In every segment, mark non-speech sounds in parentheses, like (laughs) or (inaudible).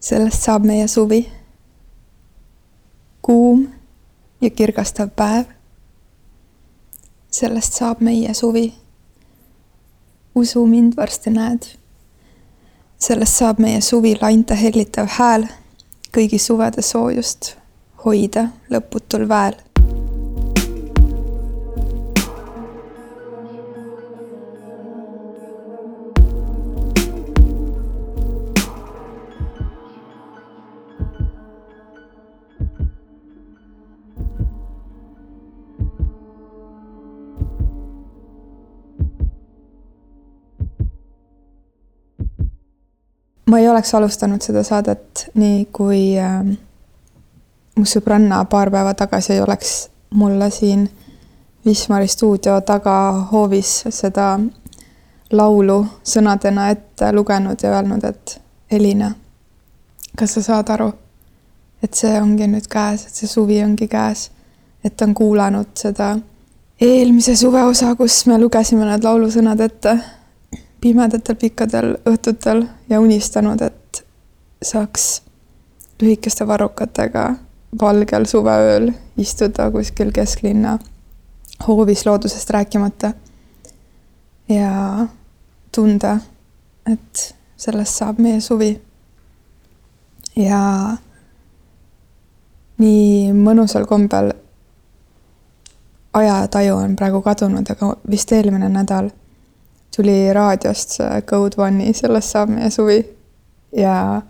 sellest saab meie suvi. kuum ja kirgastav päev. sellest saab meie suvi. usu mind, varsti näed. sellest saab meie suvi lainte hellitav hääl, kõigi suvede soojust hoida lõputul väel ma ei oleks alustanud seda saadet nii, kui äh, mu sõbranna paar päeva tagasi ei oleks mulle siin Wismari stuudio tagahoovis seda laulu sõnadena ette lugenud ja öelnud, et Elina, kas sa saad aru, et see ongi nüüd käes, et see suvi ongi käes, et ta on kuulanud seda eelmise suve osa, kus me lugesime need laulusõnad ette pimedatel pikkadel õhtutel ja unistanud, et saaks lühikeste varrukatega valgel suveööl istuda kuskil kesklinna hoovis loodusest rääkimata. ja tunda, et sellest saab meie suvi. ja nii mõnusal kombel ajataju on praegu kadunud, aga vist eelmine nädal tuli raadiost see Code One'i Sellest saab meie suvi ja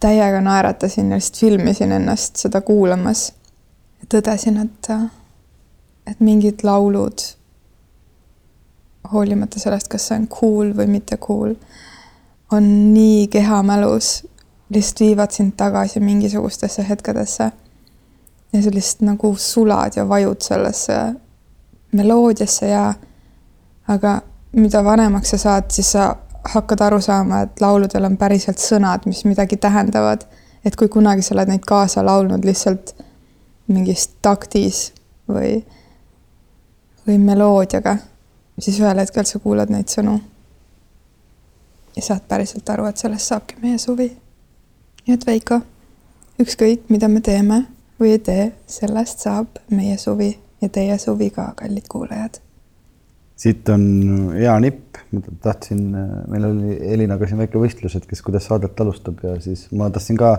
täiega naeratasin lihtsalt filmisin ennast seda kuulamas. tõdesin, et, et mingid laulud, hoolimata sellest, kas see on cool või mitte cool, on nii kehamälus, lihtsalt viivad sind tagasi mingisugustesse hetkedesse. ja sa lihtsalt nagu sulad ja vajud sellesse meloodiasse ja aga mida vanemaks sa saad, siis sa hakkad aru saama, et lauludel on päriselt sõnad, mis midagi tähendavad. et kui kunagi sa oled neid kaasa laulnud lihtsalt mingis taktis või, või meloodiaga, siis ühel hetkel sa kuulad neid sõnu. ja saad päriselt aru, et sellest saabki meie suvi. nii et Veiko, ükskõik, mida me teeme või ei tee, sellest saab meie suvi ja teie suvi ka, kallid kuulajad siit on hea nipp, ma tahtsin, meil oli Elinaga siin väike võistlus, et kes kuidas saadet alustab ja siis ma tahtsin ka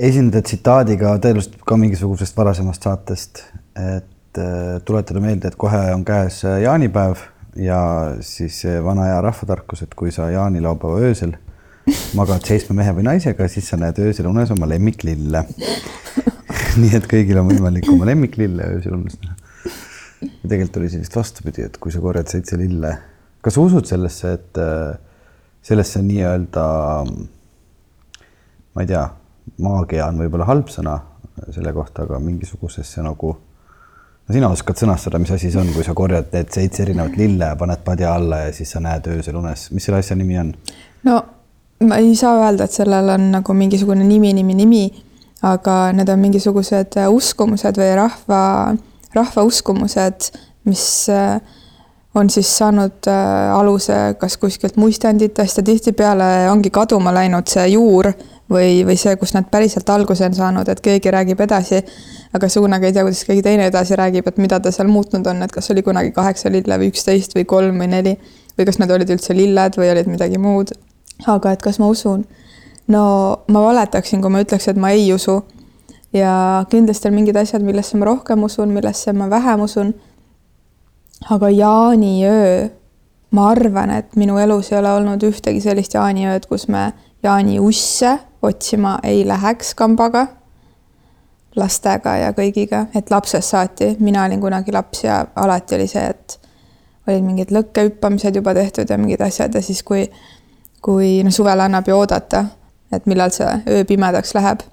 esineda tsitaadiga tõenäoliselt ka mingisugusest varasemast saatest, et äh, tuletada meelde, et kohe on käes jaanipäev ja siis vana hea rahvatarkus, et kui sa jaanilaupäeva öösel magad seitsme mehe või naisega, siis sa näed öösel unes oma lemmiklille. (laughs) Nii et kõigil on võimalik oma lemmiklille öösel unes näha ja tegelikult oli sellist vastupidi, et kui sa korjad seitse lille, kas sa usud sellesse, et äh, sellesse nii-öelda, ma ei tea, maagia on võib-olla halb sõna selle kohta, aga mingisugusesse nagu no sina oskad sõnastada, mis asi see on, kui sa korjad need seitse erinevat lille ja paned padja alla ja siis sa näed öösel unes, mis selle asja nimi on? no ma ei saa öelda, et sellel on nagu mingisugune nimi, nimi, nimi, aga need on mingisugused uskumused või rahva rahva uskumused, mis äh, on siis saanud äh, aluse kas kuskilt muistenditest ja tihtipeale ongi kaduma läinud see juur või, või see, kus nad päriselt alguse on saanud, et keegi räägib edasi, aga sa kunagi ei tea, kuidas keegi teine edasi räägib, et mida ta seal muutnud on, et kas oli kunagi kaheksa lille või üksteist või kolm või neli või kas need olid üldse lilled või olid midagi muud. aga et kas ma usun? no ma valetaksin, kui ma ütleks, et ma ei usu ja kindlasti on mingid asjad, millesse ma rohkem usun, millesse ma vähem usun. aga jaaniöö, ma arvan, et minu elus ei ole olnud ühtegi sellist jaaniööd, kus me jaaniusse otsima ei läheks kambaga, lastega ja kõigiga, et lapsest saati, mina olin kunagi laps ja alati oli see, et olid mingid lõkkehüppamised juba tehtud ja mingid asjad ja siis, kui, kui noh, suvel annab ju oodata, et millal see öö pimedaks läheb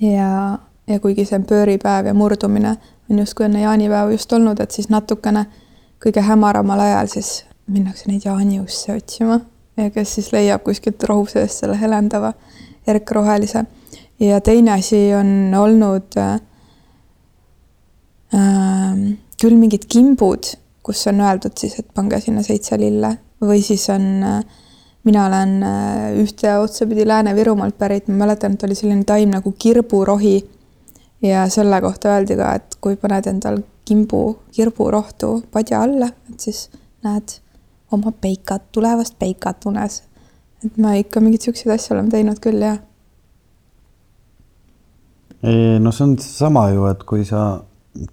ja, ja kuigi see pööripäev ja murdumine on justkui enne jaanipäeva just olnud, et siis natukene kõige hämaramal ajal siis minnakse neid jaaniusse otsima ja kes siis leiab kuskilt rohu seest selle helendava erkrohelise. ja teine asi on olnud äh, küll mingid kimbud, kus on öeldud siis, et pange sinna seitse lille või siis on äh, mina olen äh, ühte otsapidi Lääne-Virumaalt pärit, ma mäletan, et oli selline taim nagu kirburohi. ja selle kohta öeldi ka, et kui paned endal kimbu, kirburohtu padja alla, et siis näed oma peikat, tulevast peikat unes. et ma ikka mingeid siukseid asju olen teinud küll, jah. no see on sama ju, et kui sa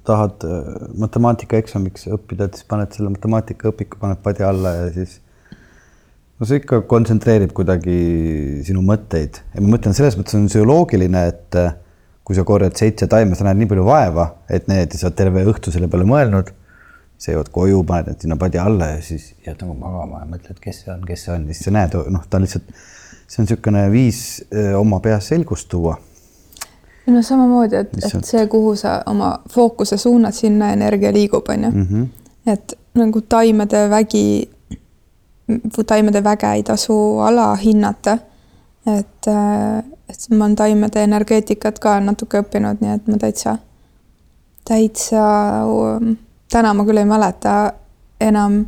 tahad äh, matemaatikaeksamiks õppida, et siis paned selle matemaatikaõpiku, paned padja alla ja siis no see ikka kontsentreerib kuidagi sinu mõtteid ja ma mõtlen, selles mõttes on see ju loogiline, et äh, kui sa korjad seitse taime, sa näed nii palju vaeva, et need ja sa oled terve õhtu selle peale mõelnud. sa jõuad koju, paned need sinna padja alla ja siis jääd nagu magama ja mõtled, kes see on, kes see on ja siis sa näed, noh, ta lihtsalt, see on niisugune viis äh, oma peas selgust tuua no samamoodi, et, et see, kuhu sa oma fookuse suunad, sinna energia liigub, on ju. Mhm. et nagu taimede vägi, taimede väge ei tasu alahinnata. et, et ma olen taimede energeetikat ka natuke õppinud, nii et ma täitsa, täitsa, täna ma küll ei mäleta enam,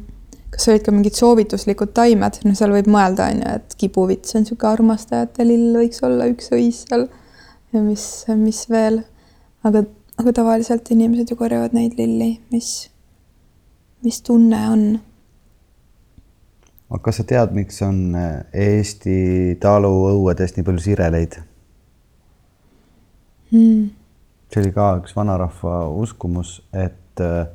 kas olid ka mingid soovituslikud taimed, no seal võib mõelda, on ju, et kibuvits on niisugune armastajate lill, võiks olla üks õis seal ja mis, mis veel. aga, aga tavaliselt inimesed ju korjavad neid lilli, mis, mis tunne on. Aga kas sa tead, miks on eh, Eesti taluõuedes nii palju sireleid hmm.? see oli ka üks vanarahva uskumus, et eh,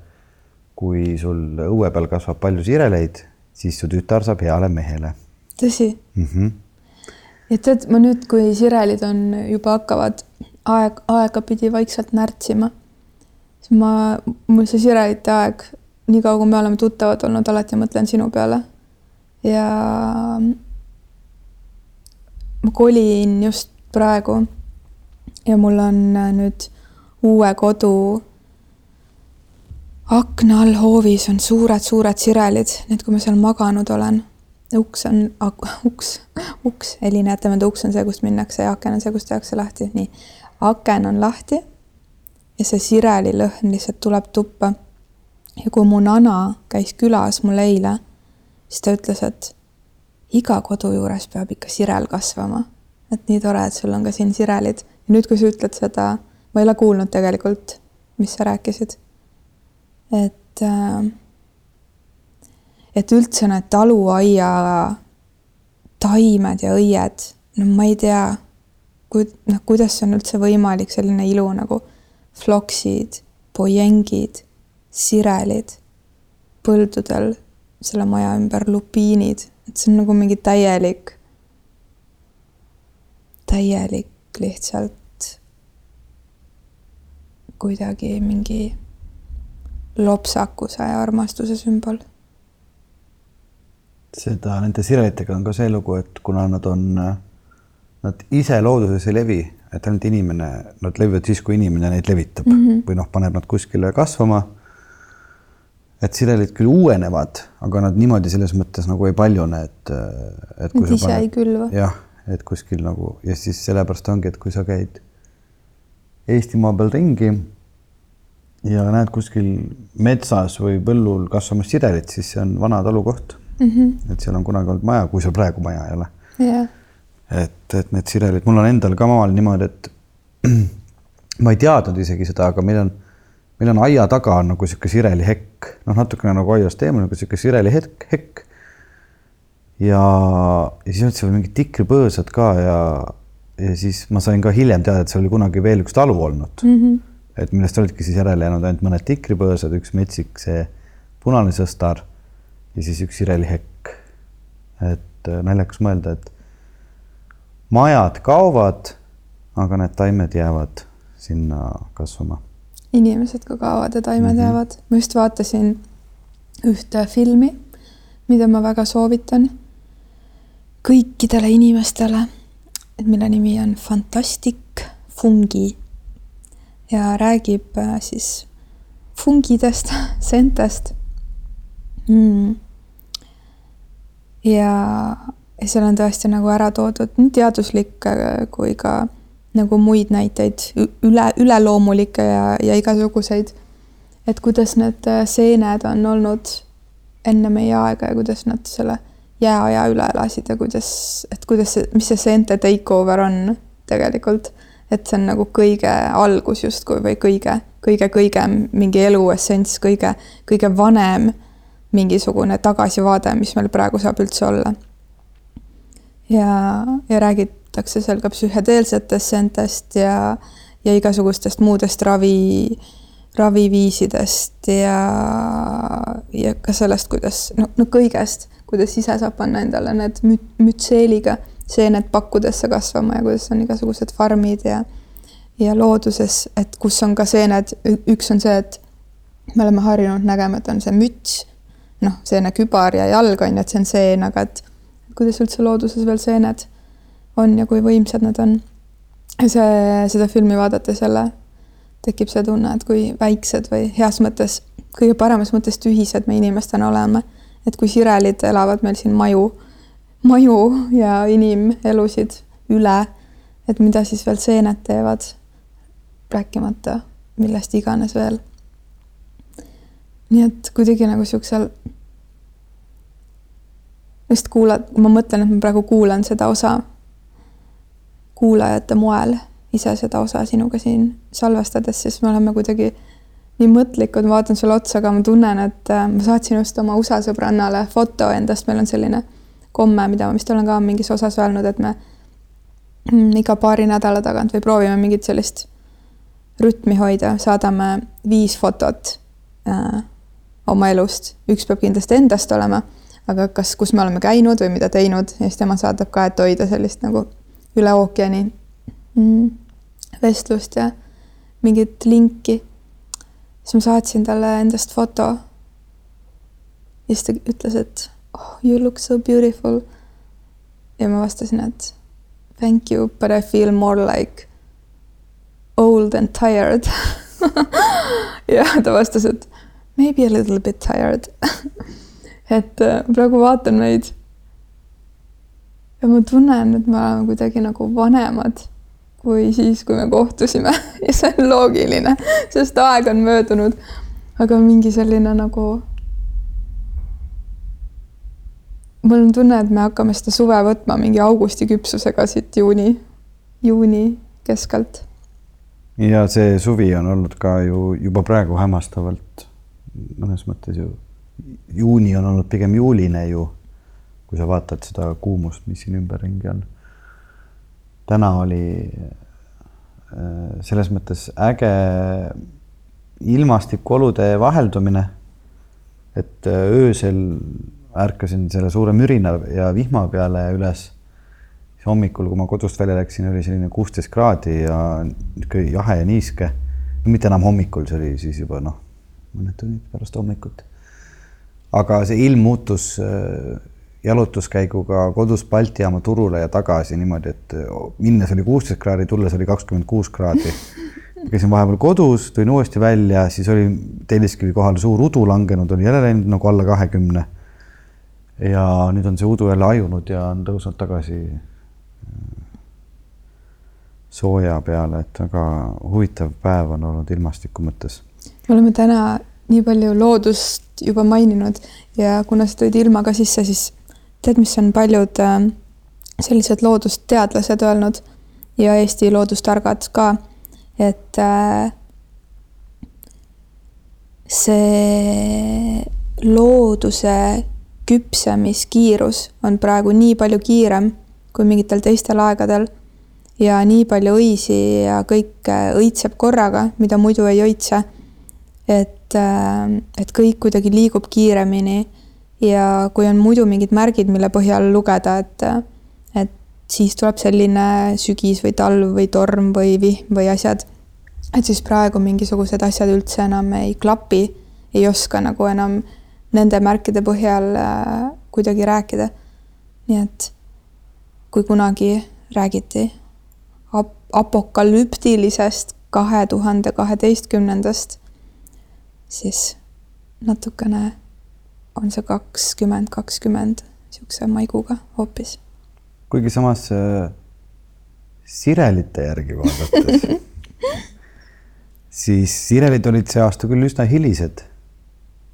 kui sul õue peal kasvab palju sireleid, siis su tütar saab heale mehele. tõsi mm? -hmm ja tead, ma nüüd, kui sirelid on juba hakkavad aeg, aegapidi vaikselt närtsima, siis ma, mul see sirelite aeg, niikaua kui me oleme tuttavad olnud, alati mõtlen sinu peale. Ja ma kolin just praegu. Ja mul on nüüd uue kodu. Akna all hoovis on suured-suured sirelid, nii et kui ma seal maganud olen uks on, uks, uks, Heli, näete mööda, uks on see, kust minnakse ja aken on see, kust tehakse lahti, nii. aken on lahti ja see sireli lõhn lihtsalt tuleb tuppa. ja kui mu nana käis külas mul eile, siis ta ütles, et iga kodu juures peab ikka sirel kasvama. et nii tore, et sul on ka siin sirelid. ja nüüd, kui sa ütled seda, ma ei ole kuulnud tegelikult, mis sa rääkisid. et äh, et üldse need taluaia taimed ja õied, no ma ei tea, ku-, noh, kuidas on üldse võimalik selline ilu nagu floksid, pojengid, sirelid, põldudel selle maja ümber lupiinid, et see on nagu mingi täielik, täielik lihtsalt kuidagi mingi lopsakuse ja armastuse sümbol seda, nende sirelitega on ka see lugu, et kuna nad on, nad ise looduses ei levi, et ainult inimene, nad levivad siis, kui inimene neid levitab mm -hmm. või noh, paneb nad kuskile kasvama. Et sirelid küll uuenevad, aga nad niimoodi selles mõttes nagu ei paljune, et, et. Nad ise paned, ei külva. jah, et kuskil nagu ja siis sellepärast ongi, et kui sa käid Eestimaa peal ringi ja näed kuskil metsas või põllul kasvamas sirelit, siis see on vana talukoht mm. -hmm. et seal on kunagi olnud maja, kui seal praegu maja ei ole yeah.. et, et need sirelid, mul on endal ka maal niimoodi, et (clears throat) ma ei teadnud isegi seda, aga meil on, meil on aia taga on nagu sihuke sirelihekk, noh, natukene nagu aiast eemal nagu sihuke sirelihekk, hekk. ja, ja siis olid seal mingid tikripõõsad ka ja, ja siis ma sain ka hiljem teada, et seal oli kunagi veel üks talu olnud mm. -hmm. et millest olidki siis järele jäänud ainult mõned tikripõõsad, üks metsik, see punane sõstar ja siis üks sirelihekk. et äh, naljakas mõelda, et majad kaovad, aga need taimed jäävad sinna kasvama. Inimesed ka kaovad ja taimed mm -hmm. jäävad. ma just vaatasin ühte filmi, mida ma väga soovitan kõikidele inimestele, et mille nimi on Fantastic Fungi ja räägib äh, siis fungidest, (laughs) sentest mm ja, ja seal on tõesti nagu ära toodud nii teaduslikke kui ka nagu muid näiteid, üle, üleloomulikke ja, ja igasuguseid. et kuidas need äh, seened on olnud enne meie aega ja kuidas nad selle jääaja üle elasid ja kuidas, et kuidas mis see seente takeover on tegelikult. et see on nagu kõige algus justkui või kõige, kõige kõigem mingi elu essents, kõige, kõige vanem mingisugune tagasivaade, mis meil praegu saab üldse olla. ja, ja räägitakse seal ka psühhedeelsetest seentest ja, ja igasugustest muudest ravi raviviisidest ja, ja ka sellest, kuidas no, no kõigest, kuidas ise saab panna endale need müt-, mütseeliga seened pakkudesse kasvama ja kuidas on igasugused farmid ja ja looduses, et kus on ka seened, üks on see, et me oleme harjunud nägema, et on see müts, noh, seene kübar ja jalg on ju, et see on seen, aga et kuidas üldse looduses veel seened on ja kui võimsad nad on. see, seda filmi vaadates jälle tekib see tunne, et kui väiksed või heas mõttes, kõige paremas mõttes tühised me inimestena oleme. et kui sirelid elavad meil siin maju, maju ja inimelusid üle, et mida siis veel seened teevad, rääkimata millest iganes veel. nii et kuidagi nagu siuksel, just kuulad, ma mõtlen, et ma praegu kuulan seda osa kuulajate moel ise seda osa sinuga siin salvestades, siis me oleme kuidagi nii mõtlikud, ma vaatan sulle otsa, aga ma tunnen, et äh, ma saatsin just oma USA sõbrannale foto endast, meil on selline komme, mida ma vist olen ka mingis osas öelnud, et me mm, iga paari nädala tagant või proovime mingit sellist rütmi hoida, saadame viis fotot äh, oma elust, üks peab kindlasti endast olema, aga kas, kus me oleme käinud või mida teinud ja siis tema saadab ka, et hoida sellist nagu üle ookeani mm, vestlust ja mingit linki. siis ma saatsin talle endast foto. ja siis ta ütles, et oh, you look so beautiful. ja ma vastasin, et thank you, but I feel more like old and tired (laughs) ja ta vastas, et maybe a little bit tired (laughs) et äh, praegu vaatan meid. Ja ma tunnen, et me oleme kuidagi nagu vanemad kui siis, kui me kohtusime (laughs) ja see on loogiline, sest aeg on möödunud. aga mingi selline nagu. mul on tunne, et me hakkame seda suve võtma mingi augusti küpsusega siit juuni, juuni keskelt. ja see suvi on olnud ka ju juba praegu hämmastavalt mõnes mõttes ju. juuni on olnud pigem juuline ju, kui sa vaatad seda kuumust, mis siin ümberringi on täna oli äh, selles mõttes äge ilmastikuolude vaheldumine. et äh, öösel ärkasin selle suure mürina ja vihma peale üles. siis hommikul, kui ma kodust välja läksin, oli selline kuusteist kraadi ja niisugune jahe ja niiske. mitte enam hommikul, see oli siis juba noh, mõned tunnid pärast hommikut. aga see ilm muutus äh, jalutuskäiguga kodus Balti jaama turule ja tagasi niimoodi, et minnes oli kuusteist kraadi, tulles oli kakskümmend kuus kraadi. käisin vahepeal kodus, tulin uuesti välja, siis oli Telliskivi kohal suur udu langenud, oli jälle läinud nagu alla kahekümne. ja nüüd on see udu jälle hajunud ja on tõusnud tagasi sooja peale, et väga huvitav päev on olnud ilmastiku mõttes. me oleme täna nii palju loodust juba maininud ja kuna sa tõid ilma ka sisse, siis tead, mis on paljud äh, sellised loodusteadlased öelnud ja Eesti loodustargad ka, et äh, see looduse küpsemiskiirus on praegu nii palju kiirem kui mingitel teistel aegadel ja nii palju õisi ja kõike õitseb korraga, mida muidu ei õitse. et, äh, et kõik kuidagi liigub kiiremini ja kui on muidu mingid märgid, mille põhjal lugeda, et, et siis tuleb selline sügis või talv või torm või vihm või asjad, et siis praegu mingisugused asjad üldse enam ei klapi, ei oska nagu enam nende märkide põhjal äh, kuidagi rääkida. nii et kui kunagi räägiti ap-, apokalüptilisest kahe tuhande kaheteistkümnendast, siis natukene on see kakskümmend, kakskümmend niisuguse maiguga hoopis. kuigi samas äh, sirelite järgi vaadates (laughs) siis sirelid olid see aasta küll üsna hilised,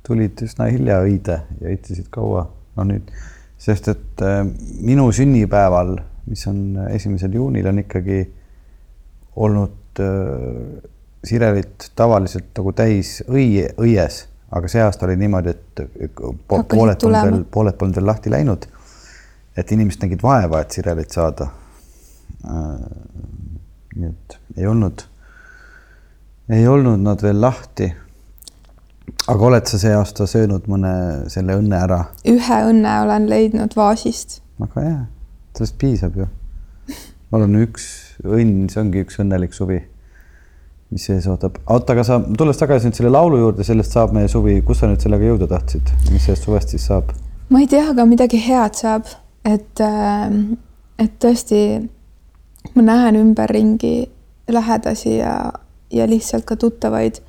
tulid üsna hilja õide ja õitsesid kaua. no nüüd sest et äh, minu sünnipäeval, mis on esimesel juunil, on ikkagi olnud äh, sirelit tavaliselt nagu täis õie, õies, aga see aasta oli niimoodi, et pooled polnud veel, pooled polnud veel lahti läinud. et inimesed nägid vaeva, et sirelit saada äh,. nii et ei olnud, ei olnud nad veel lahti. aga oled sa see aasta söönud mõne selle õnne ära? ühe õnne olen leidnud vaasist. väga hea, sellest piisab ju. mul on üks õnn, see ongi üks õnnelik suvi, mis ees ootab. oota, aga sa, tulles tagasi nüüd selle laulu juurde, sellest saab meie suvi, kus sa nüüd sellega jõuda tahtsid, mis sellest suvest siis saab? ma ei tea, aga midagi head saab, et, et tõesti ma näen ümberringi lähedasi ja, ja lihtsalt ka tuttavaid,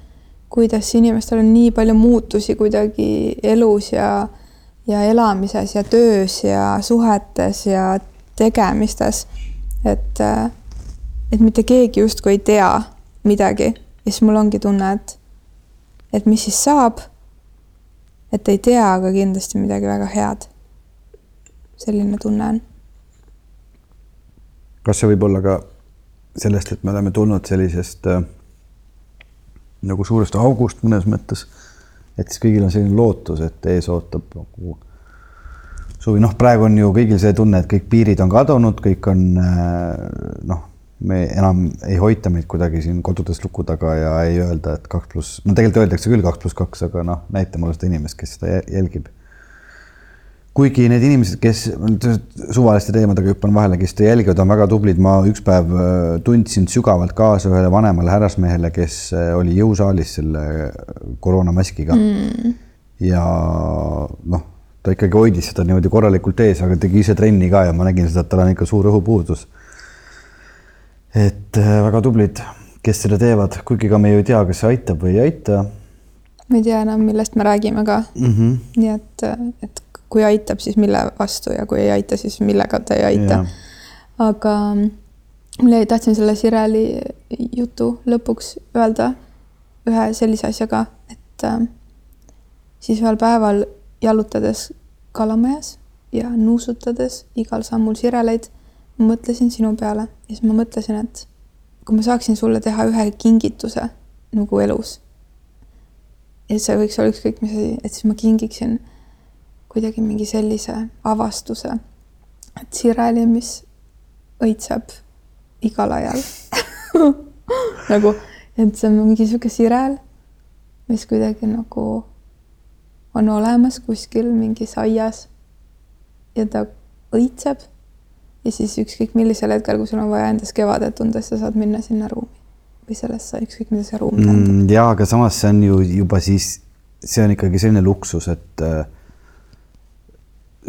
kuidas inimestel on nii palju muutusi kuidagi elus ja, ja elamises ja töös ja suhetes ja tegemistes. et, et mitte keegi justkui ei tea midagi ja siis mul ongi tunne, et, et mis siis saab et ei tea, aga kindlasti midagi väga head. selline tunne on. kas see võib olla ka sellest, et me oleme tulnud sellisest äh, nagu suurest august mõnes mõttes, et siis kõigil on selline lootus, et ees ootab nagu suvi, noh, praegu on ju kõigil see tunne, et kõik piirid on kadunud, kõik on äh, noh, me enam ei hoita meid kuidagi siin kodudes luku taga ja ei öelda, et kaks pluss, no tegelikult öeldakse küll kaks pluss kaks, aga noh, näita mulle seda inimest, kes seda jä- jälgib. kuigi need inimesed, kes suvaliste teemadega hüppan vahele, kes seda jälgivad, on väga tublid, ma üks päev äh, tundsin sügavalt kaasa ühele vanemale härrasmehele, kes äh, oli jõusaalis selle koroonamaskiga mm. ja noh, ta ikkagi hoidis seda niimoodi korralikult ees, aga tegi ise trenni ka ja ma nägin seda, et tal on ikka suur õhupuudus et äh, väga tublid, kes seda teevad, kuigi ka me ju ei tea, kas see aitab või ei aita ma ei tea enam, millest me räägime ka mm. -hmm. nii et, et kui aitab, siis mille vastu ja kui ei aita, siis millega ta ei aita. aga mul jäi, tahtsin selle Sireli jutu lõpuks öelda ühe sellise asja ka, et äh, siis ühel päeval jalutades kalamajas ja nuusutades igal sammul sireleid, ma mõtlesin sinu peale ja siis ma mõtlesin, et kui ma saaksin sulle teha ühe kingituse nagu elus ja see võiks olla ükskõik mis asi, et siis ma kingiksin kuidagi mingi sellise avastuse, et sireli, mis õitseb igal ajal. (laughs) Nagu, et see on mingi niisugune sirel, mis kuidagi nagu on olemas kuskil mingis aias ja ta õitseb ja siis ükskõik millisel hetkel, kui sul on vaja endas kevadet tunda, siis sa saad minna sinna ruumi või sellesse, ükskõik mida see ruum tähendab mm,. ja, aga samas see on ju juba siis, see on ikkagi selline luksus, et äh,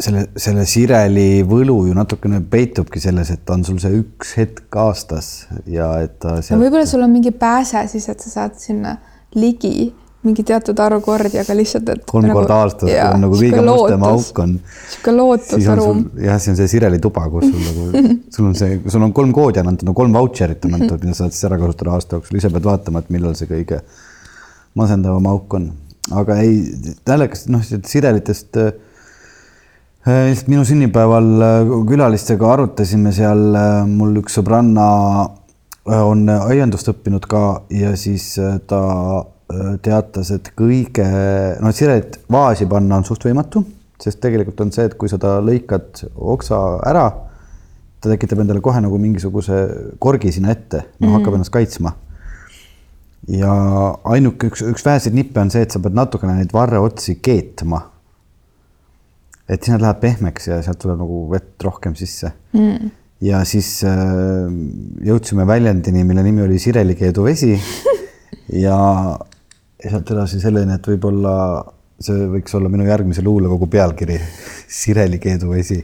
selle, selle sireli võlu ju natukene peitubki selles, et on sul see üks hetk aastas ja et ta no sealt... võib-olla sul on mingi pääse siis, et sa saad sinna ligi mingi teatud arvu kordi, aga lihtsalt, et kolm nagu, korda aastas, kui on nagu kõige mustem auk on. niisugune lootuse ruum. jah, see on see sireli tuba, kus sul nagu, (laughs) sul on see, sul on kolm koodi on antud, no kolm vautšerit on antud, mida saad siis ära kasutada aasta jooksul, ise pead vaatama, et millal see kõige masendavam auk on. aga ei, naljakas, noh, sirelitest äh, lihtsalt minu sünnipäeval äh, külalistega arutasime seal, äh, mul üks sõbranna on aiandust õppinud ka ja siis ta teatas, et kõige, noh, sirelit vaasi panna on suht võimatu, sest tegelikult on see, et kui sa ta lõikad oksa ära, ta tekitab endale kohe nagu mingisuguse korgi sinna ette, noh mm -hmm. hakkab ennast kaitsma. ja ainuke üks, üks väheseid nippe on see, et sa pead natukene neid varreotsi keetma. et siis nad lähevad pehmeks ja sealt tuleb nagu vett rohkem sisse mm. ja siis äh, jõudsime väljendini, mille nimi oli sirelikeedu vesi (laughs) ja ja sealt edasi selleni, et võib-olla see võiks olla minu järgmise luulekogu pealkiri Sireli keeduvesi.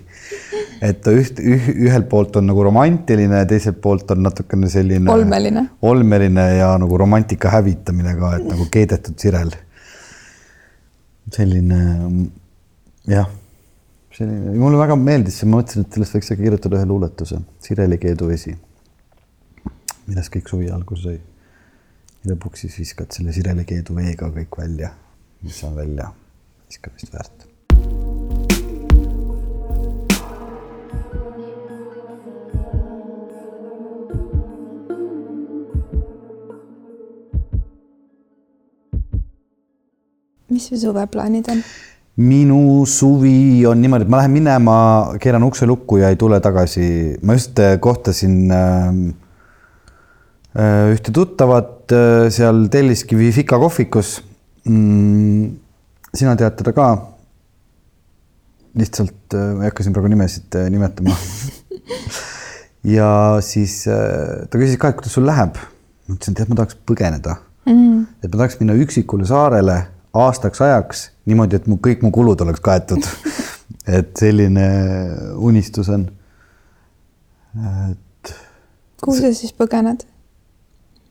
et üht üh,, ühelt poolt on nagu romantiline ja teiselt poolt on natukene selline olmeline, olmeline ja nagu romantika hävitamine ka, et nagu keedetud sirel. selline jah, selline, mulle väga meeldis see, ma mõtlesin, et sellest võiks kirjutada ühe luuletuse, Sireli keeduvesi, millest kõik suvi alguse sai lõpuks siis viskad selle sirelikeedu veega kõik välja, mis on välja viskamist väärt mis su suveplaanid on? minu suvi on niimoodi, et ma lähen minema, keeran ukse lukku ja ei tule tagasi. ma just eh, kohtasin äh, ühte tuttavat äh, seal Telliskivi Fika kohvikus mm,. sina tead teda ka. lihtsalt äh, ma ei hakka siin praegu nimesid äh, nimetama (laughs) ja siis äh, ta küsis ka, et kuidas sul läheb. ma ütlesin, tead, ma tahaks põgeneda mm.. et ma tahaks minna üksikule saarele aastaks ajaks niimoodi, et mu kõik mu kulud oleks kaetud (laughs) et selline unistus on. et. kuhu sa siis põgened?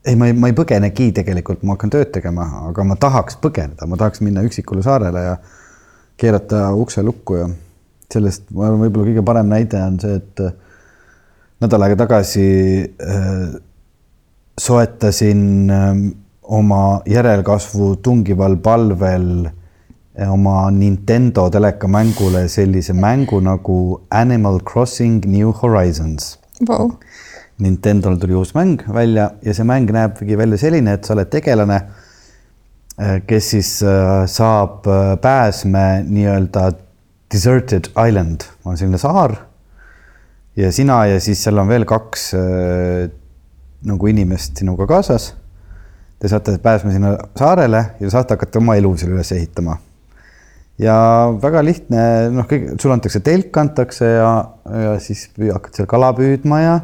Ei, ma ei, ma ei põgenegi tegelikult, ma hakkan tööd tegema, aga ma tahaks põgeneda, ma tahaks minna üksikule saarele ja keerata ukse lukku ja sellest, ma arvan, võib-olla kõige parem näide on see, et nädal aega tagasi äh, soetasin äh, oma järelkasvu tungival palvel oma Nintendo telekamängule sellise mängu nagu Animal Crossing New Horizons. Wow.. Nintendo'l tuli uus mäng välja ja see mäng näebki välja selline, et sa oled tegelane, eh, kes siis eh, saab pääsme nii-öelda deserted island, on selline saar. ja sina ja siis seal on veel kaks nagu inimest sinuga kaasas Te saate pääsma sinna saarele ja saate hakata oma elu seal üles ehitama. ja väga lihtne, noh, kõik, sulle antakse telk, antakse ja, ja siis hakkad seal kala püüdma ja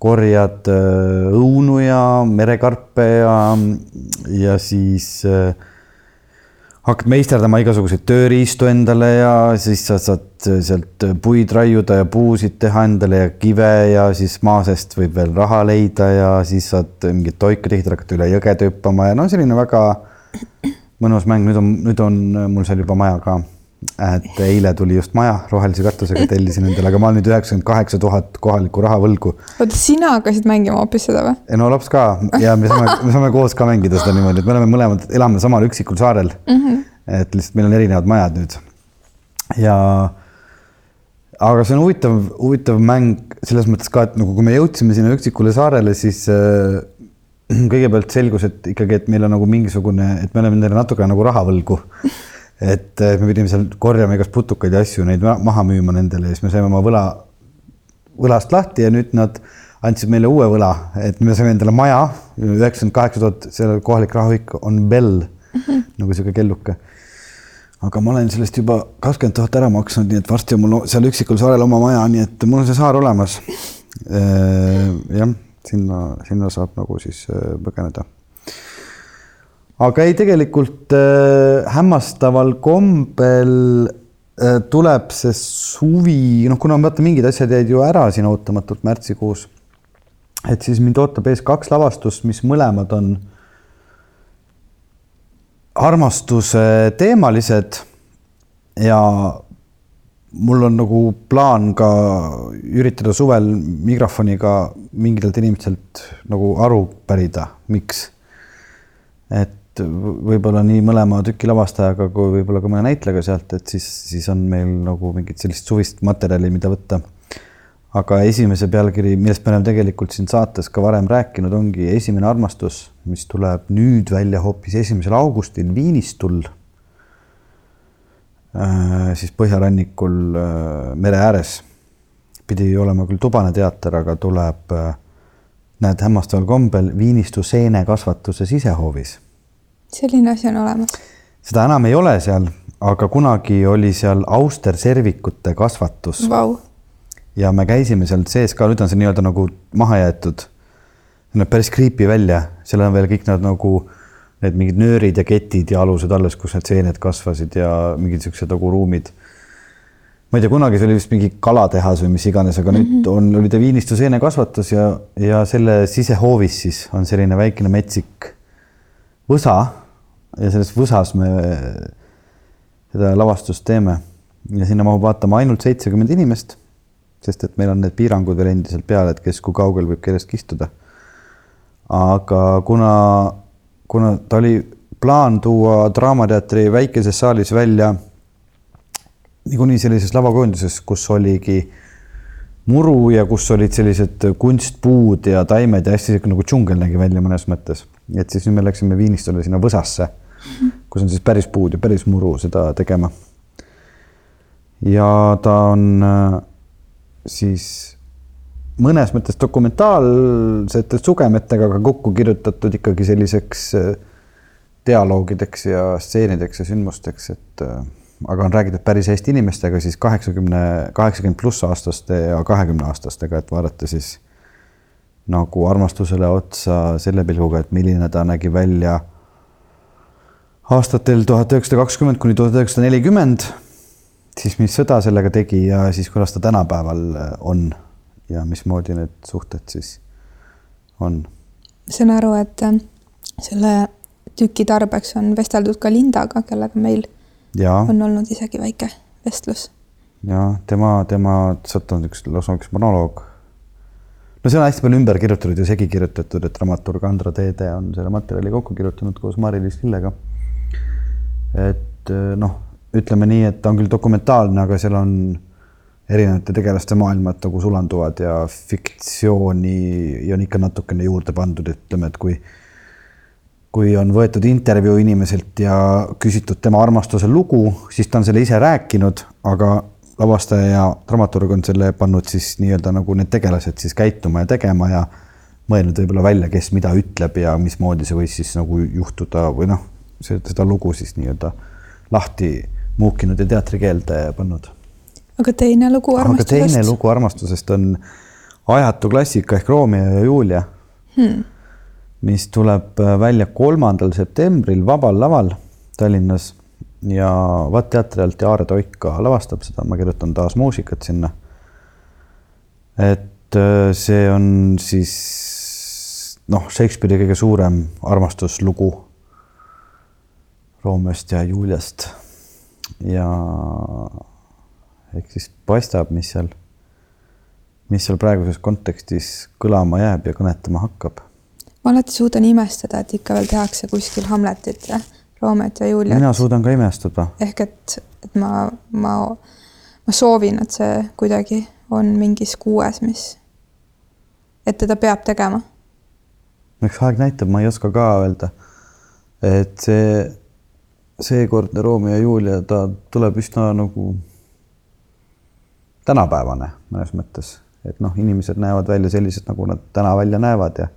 korjad äh, õunu ja merekarpe ja, ja siis äh, hakkad meisterdama igasuguseid tööriistu endale ja siis sa saad sealt puid raiuda ja puusid teha endale ja kive ja siis maa seest võib veel raha leida ja siis saad mingit toika tihti hakata üle jõgede hüppama ja no selline väga mõnus mäng, nüüd on, nüüd on mul seal juba maja ka. Et eile tuli just maja rohelise katusega tellisin endale, aga ma olen nüüd üheksakümmend kaheksa tuhat kohalikku raha võlgu. oota, sina hakkasid mängima hoopis seda või? no laps ka ja me saame, me saame koos ka mängida seda niimoodi, et me oleme mõlemad, elame samal üksikul saarel mm. -hmm. et lihtsalt meil on erinevad majad nüüd. ja aga see on huvitav, huvitav mäng selles mõttes ka, et nagu kui me jõudsime sinna üksikule saarele, siis äh, (clears throat) kõigepealt selgus, et ikkagi, et meil on nagu mingisugune, et me oleme nendele natuke nagu raha võlgu. Et äh, me pidime seal korjama igast putukaid ja asju, neid maha müüma nendele ja siis me saime oma võla, võlast lahti ja nüüd nad andsid meile uue võla, et me saime endale maja, üheksakümmend kaheksa tuhat, seal kohalik rahaühik on Bell mm -hmm. nagu sihuke kelluke aga ma olen sellest juba kakskümmend tuhat ära maksnud, nii et varsti on mul seal üksikul saarel oma maja, nii et mul on see saar olemas. Äh, jah, sinna, sinna saab nagu siis äh, põgeneda. Aga ei, tegelikult äh, hämmastaval kombel äh, tuleb see suvi, noh, kuna vaata mingid asjad jäid ju ära siin ootamatult märtsikuus. et siis mind ootab ees kaks lavastust, mis mõlemad on armastuse teemalised ja mul on nagu plaan ka üritada suvel mikrofoniga mingitelt inimestelt nagu aru pärida, miks. et võib-olla nii mõlema tüki lavastajaga kui võib-olla ka mõne näitlejaga sealt, et siis, siis on meil nagu mingit sellist suvist materjali, mida võtta aga esimese pealkiri, millest me oleme tegelikult siin saates ka varem rääkinud, ongi Esimene armastus, mis tuleb nüüd välja hoopis esimesel augustil Viinistul äh,. siis põhjarannikul äh, mere ääres. pidi olema küll tubane teater, aga tuleb äh,, näed, hämmastaval kombel Viinistu seenekasvatuse sisehoovis. Selline asi on olemas? seda enam ei ole seal, aga kunagi oli seal austerservikute kasvatus wow ja me käisime seal sees ka, nüüd on see nii-öelda nagu maha jäetud. näeb päris creepy välja, seal on veel kõik need nagu need mingid nöörid ja ketid ja alused alles, kus need seened kasvasid ja mingid siuksed nagu ruumid. ma ei tea, kunagi see oli vist mingi kalatehas või mis iganes, aga mm -hmm. nüüd on, oli ta Viinistu seenekasvatus ja, ja selle sisehoovis siis on selline väikene metsik võsa ja selles võsas me seda lavastust teeme ja sinna mahub vaatama ainult seitsekümmend inimest sest et meil on need piirangud veel endiselt peal, et kes kui kaugel võib kellestki istuda. aga kuna, kuna ta oli plaan tuua Draamateatri väikeses saalis välja niikuinii sellises lavakujunduses, kus oligi muru ja kus olid sellised kunstpuud ja taimed ja hästi nagu džungel nägi välja mõnes mõttes. Et siis nüüd me läksime Viinistule sinna võsasse kus on siis päris puud ja päris muru seda tegema. ja ta on äh, siis mõnes mõttes dokumentaalsete sugemetega ka kokku kirjutatud ikkagi selliseks äh, dialoogideks ja stseenideks ja sündmusteks, et äh, aga on räägitud päris Eesti inimestega, siis kaheksakümne, kaheksakümmend pluss aastaste ja kahekümne aastastega, et vaadata siis nagu armastusele otsa selle pilguga, et milline ta nägi välja aastatel tuhat üheksasada kakskümmend kuni tuhat üheksasada nelikümmend, siis mis sõda sellega tegi ja siis kuidas ta tänapäeval äh, on ja mismoodi need suhted siis on. ma saan aru, et äh, selle tüki tarbeks on vesteldud ka Lindaga, kellega meil ja, on olnud isegi väike vestlus. ja tema, tema, sealt on üks lausa üks monoloog. No see on hästi palju ümber kirjutatud ja segi kirjutatud, et dramaturg Andra Teede on selle materjali kokku kirjutanud koos Mari-Liis Lillega. et noh, ütleme nii, et ta on küll dokumentaalne, aga seal on erinevate tegelaste maailmad nagu sulanduvad ja fiktsiooni on ikka natukene juurde pandud, ütleme, et kui kui on võetud intervjuu inimeselt ja küsitud tema armastuse lugu, siis ta on selle ise rääkinud, aga lavastaja ja dramaturg on selle pannud siis nii-öelda nagu need tegelased siis käituma ja tegema ja mõelnud võib-olla välja, kes mida ütleb ja mismoodi see võis siis nagu juhtuda või noh, seda lugu siis nii-öelda lahti muukinud ja teatrikeelde pannud. aga teine lugu armastusest? aga teine lugu armastusest on ajatu klassika ehk Romeo ja Julia hmm mis tuleb välja kolmandal septembril Vabal Laval Tallinnas ja Vat teatri alt ja Aare Toik ka lavastab seda, ma kirjutan taas muusikat sinna. et äh, see on siis noh, Shakespeare'i kõige suurem armastuslugu Romeost ja Juliast. Ja ehk siis paistab, mis seal, mis seal praeguses kontekstis kõlama jääb ja kõnetama hakkab. Ma alati suudan imestada, et ikka veel tehakse kuskil Hamletit ja Roomet ja Juliat. mina suudan ka imestada. ehk et, et ma, ma, ma soovin, et see kuidagi on mingis kuues, mis, et teda peab tegema. eks aeg näitab, ma ei oska ka öelda. et see, seekordne Romeo ja Julia, ta tuleb üsna nagu tänapäevane mõnes mõttes, et noh, inimesed näevad välja sellised, nagu nad täna välja näevad ja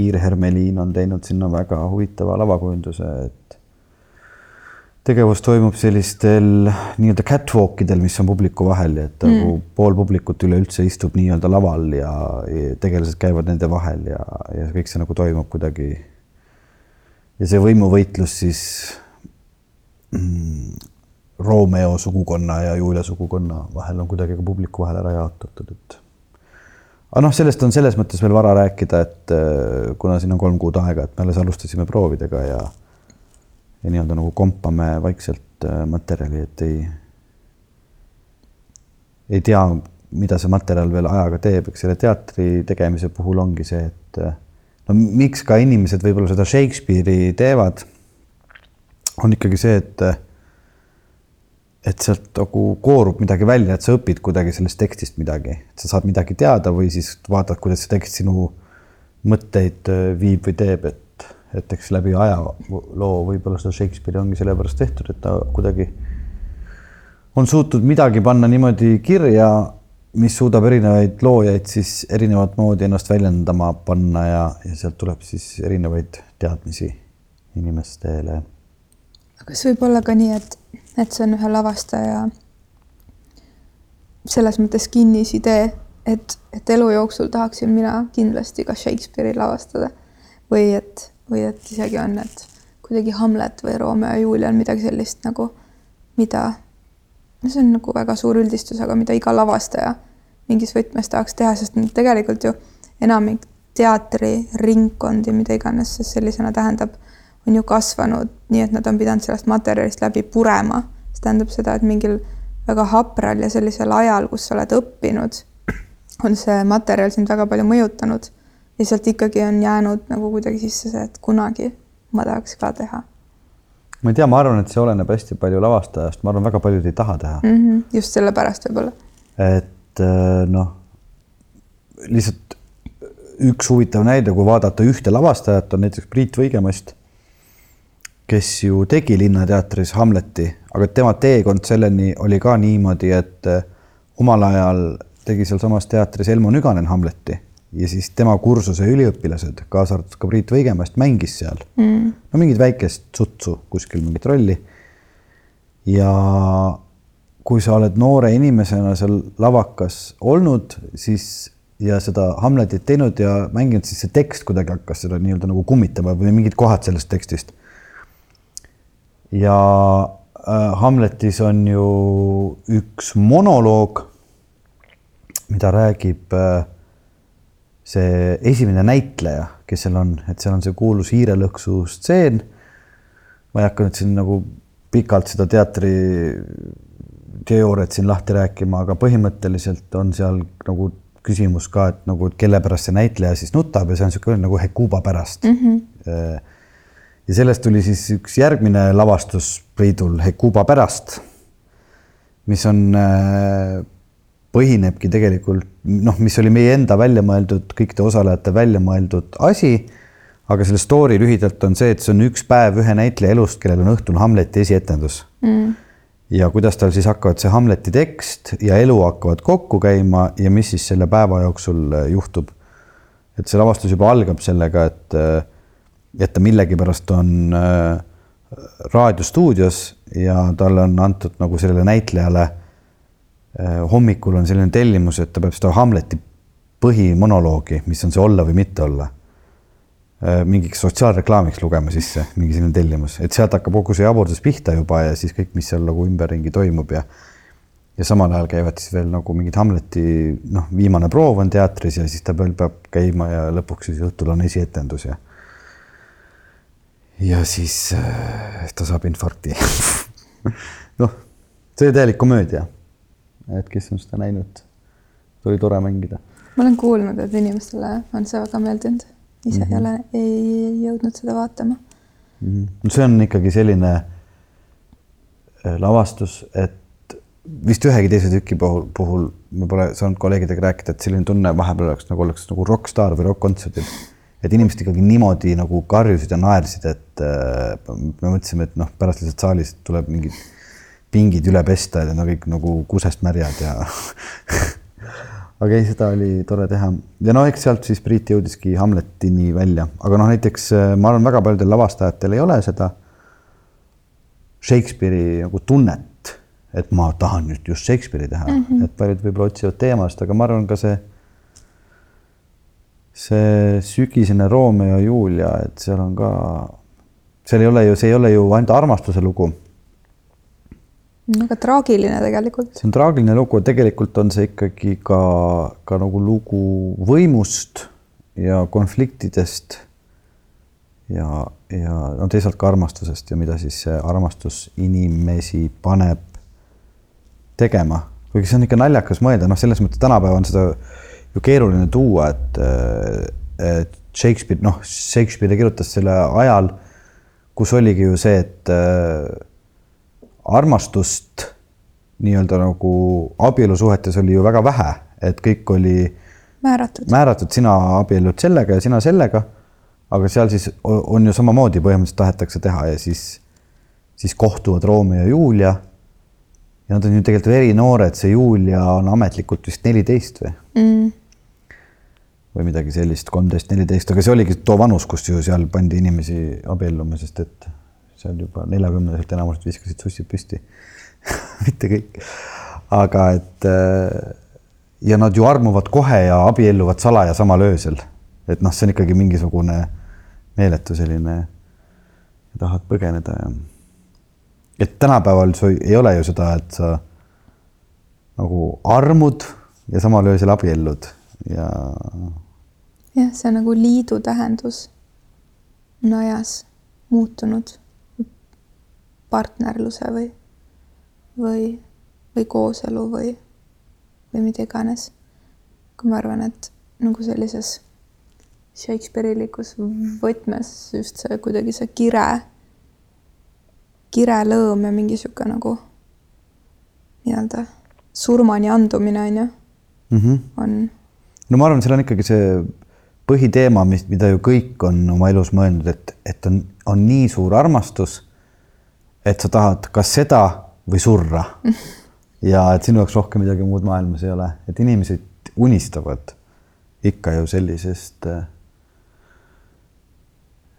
Iir Hermeliin on teinud sinna väga huvitava lavakujunduse, et tegevus toimub sellistel nii-öelda catwalk idel, mis on publiku vahel et nagu mm. pool publikut üleüldse istub nii-öelda laval ja, ja tegelased käivad nende vahel ja, ja kõik see nagu toimub kuidagi. ja see võimuvõitlus siis mm, Romeo sugukonna ja Julia sugukonna vahel on kuidagi ka publiku vahel ära jaotatud, et aga noh, sellest on selles mõttes veel vara rääkida, et äh, kuna siin on kolm kuud aega, et me alles alustasime proovidega ja ja nii-öelda nagu kompame vaikselt äh, materjali, et ei, ei tea, mida see materjal veel ajaga teeb, eks selle teatri tegemise puhul ongi see, et äh, no miks ka inimesed võib-olla seda Shakespeare'i teevad, on ikkagi see, et et sealt nagu koorub midagi välja, et sa õpid kuidagi sellest tekstist midagi, et sa saad midagi teada või siis vaatad, kuidas see tekst sinu mõtteid äh, viib või teeb, et, et eks läbi ajaloo võib-olla seda Shakespeare'i ongi sellepärast tehtud, et ta kuidagi on suutnud midagi panna niimoodi kirja, mis suudab erinevaid loojaid siis erinevat moodi ennast väljendama panna ja, ja sealt tuleb siis erinevaid teadmisi inimestele. kas võib olla ka nii, et et see on ühe lavastaja selles mõttes kinnisidee, et, et elu jooksul tahaksin mina kindlasti ka Shakespeare'i lavastada. Või et, või et isegi on, et kuidagi Hamlet või Romeo ja Julia on midagi sellist nagu, mida, no see on nagu väga suur üldistus, aga mida iga lavastaja mingis võtmes tahaks teha, sest tegelikult ju enamik teatriringkondi, mida iganes see sellisena tähendab on ju kasvanud nii, et nad on pidanud sellest materjalist läbi purema. see tähendab seda, et mingil väga hapral ja sellisel ajal, kus sa oled õppinud, on see materjal sind väga palju mõjutanud ja sealt ikkagi on jäänud nagu kuidagi sisse see, et kunagi ma tahaks ka teha. ma ei tea, ma arvan, et see oleneb hästi palju lavastajast, ma arvan, väga paljud ei taha teha mm. -hmm, just sellepärast võib-olla. et äh, noh, lihtsalt üks huvitav näide, kui vaadata ühte lavastajat, on näiteks Priit Võigemast kes ju tegi Linnateatris Hamleti, aga tema teekond selleni oli ka niimoodi, et äh, omal ajal tegi sealsamas teatris Elmo Nüganen Hamleti ja siis tema kursuse üliõpilased, kaasa arvatud ka Priit Võigemast, mängis seal mm. no mingit väikest sutsu kuskil mingit rolli. ja kui sa oled noore inimesena seal lavakas olnud, siis ja seda Hamletit teinud ja mänginud, siis see tekst kuidagi hakkas seda nii-öelda nagu kummitama või mingid kohad sellest tekstist. Ja äh, Hamletis on ju üks monoloog, mida räägib äh, see esimene näitleja, kes seal on, et seal on see kuulus hiirelõksu stseen. ma ei hakka nüüd siin nagu pikalt seda teatri teooriat siin lahti rääkima, aga põhimõtteliselt on seal nagu küsimus ka, et nagu, et kelle pärast see näitleja siis nutab ja see on niisugune nagu Hekuba pärast mm. -hmm. Ja sellest tuli siis üks järgmine lavastus Priidul Hekuba pärast, mis on, äh, põhinebki tegelikult noh, mis oli meie enda välja mõeldud, kõikide osalejate välja mõeldud asi. aga selle story lühidalt on see, et see on üks päev ühe näitleja elust, kellel on õhtul Hamleti esietendus mm ja kuidas tal siis hakkavad see Hamleti tekst ja elu hakkavad kokku käima ja mis siis selle päeva jooksul äh, juhtub. et see lavastus juba algab sellega, et, äh, et ta millegipärast on äh, raadiostuudios ja talle on antud nagu sellele näitlejale hommikul on selline tellimus, et ta peab seda Hamleti põhimonoloogi, mis on see olla või mitte olla Äh, mingiks sotsiaalreklaamiks lugema sisse, mingi selline tellimus, et sealt hakkab kogu see jaburdus pihta juba ja siis kõik, mis seal nagu ümberringi toimub ja ja samal ajal käivad siis veel nagu mingid Hamleti noh, viimane proov on teatris ja siis ta veel peab käima ja lõpuks siis õhtul on esietendus ja ja siis äh, ta saab infarkti (laughs) noh, see oli täielik komöödia. et kes on seda näinud, oli tore mängida. ma olen kuulnud, et inimestele on see väga meeldinud ise mm -hmm. ei ole, ei jõudnud seda vaatama mm. -hmm. see on ikkagi selline äh, lavastus, et vist ühegi teise tüki puhul, puhul ma pole saanud kolleegidega rääkida, et selline tunne vahepeal oleks nagu oleks nagu rokkstaar või rokk-kontserdil. Et inimesed ikkagi niimoodi nagu karjusid ja naersid, et äh, me mõtlesime, et noh, pärast lihtsalt saalis tuleb mingid pingid üle pesta ja no kõik nagu kusest märjad ja (laughs) aga ei, seda oli tore teha. Ja no eks sealt siis Priit jõudiski Hamletini välja, aga noh, näiteks äh, ma arvan, väga paljudel lavastajatel ei ole seda Shakespeare'i nagu tunnet, et ma tahan nüüd just Shakespeare'i teha. Mm, -hmm. et paljud võib-olla otsivad teemast, aga ma arvan ka see, see sügisene Romeo ja Julia, et seal on ka, seal ei ole ju, see ei ole ju ainult armastuse lugu väga traagiline tegelikult. see on traagiline lugu, tegelikult on see ikkagi ka, ka nagu lugu võimust ja konfliktidest. ja, ja no teisalt ka armastusest ja mida siis see armastus inimesi paneb tegema, kuigi see on ikka naljakas mõelda, noh, selles mõttes tänapäeval on seda ju keeruline tuua, et, et Shakespeare, noh, Shakespeare kirjutas selle ajal, kus oligi ju see, et armastust nii-öelda nagu abielusuhetes oli ju väga vähe, et kõik oli määratud, määratud, sina abiellud sellega ja sina sellega. aga seal siis on ju samamoodi põhimõtteliselt tahetakse teha ja siis, siis kohtuvad Romeo ja Julia. ja nad on ju tegelikult verinoored, see Julia on ametlikult vist neliteist või mm.? Või midagi sellist, kolmteist, neliteist, aga see oligi too vanus, kus ju seal pandi inimesi abielluma, sest et seal juba neljakümneselt enamused viskasid sussid püsti (laughs) mitte kõik, aga et äh, ja nad ju armuvad kohe ja abielluvad salaja samal öösel. et noh, see on ikkagi mingisugune meeletu selline, tahad põgeneda ja. et tänapäeval sul ei ole ju seda, et sa nagu armud ja samal öösel abiellud ja. Jah, see on nagu liidu tähendus on ajas muutunud partnerluse või, või, või kooselu või, või mida iganes. kui ma arvan, et nagu sellises Shakespeare'ilikus võtmes just see kuidagi see kire, kirelõõm ja mingi sihuke nagu nii-öelda surmani andumine on ju mm, -hmm. on. no ma arvan, seal on ikkagi see põhiteema, mis, mida ju kõik on oma elus mõelnud, et, et on, on nii suur armastus, et sa tahad kas seda või surra. (laughs) ja et sinu jaoks rohkem midagi muud maailmas ei ole, et inimesed unistavad ikka ju sellisest,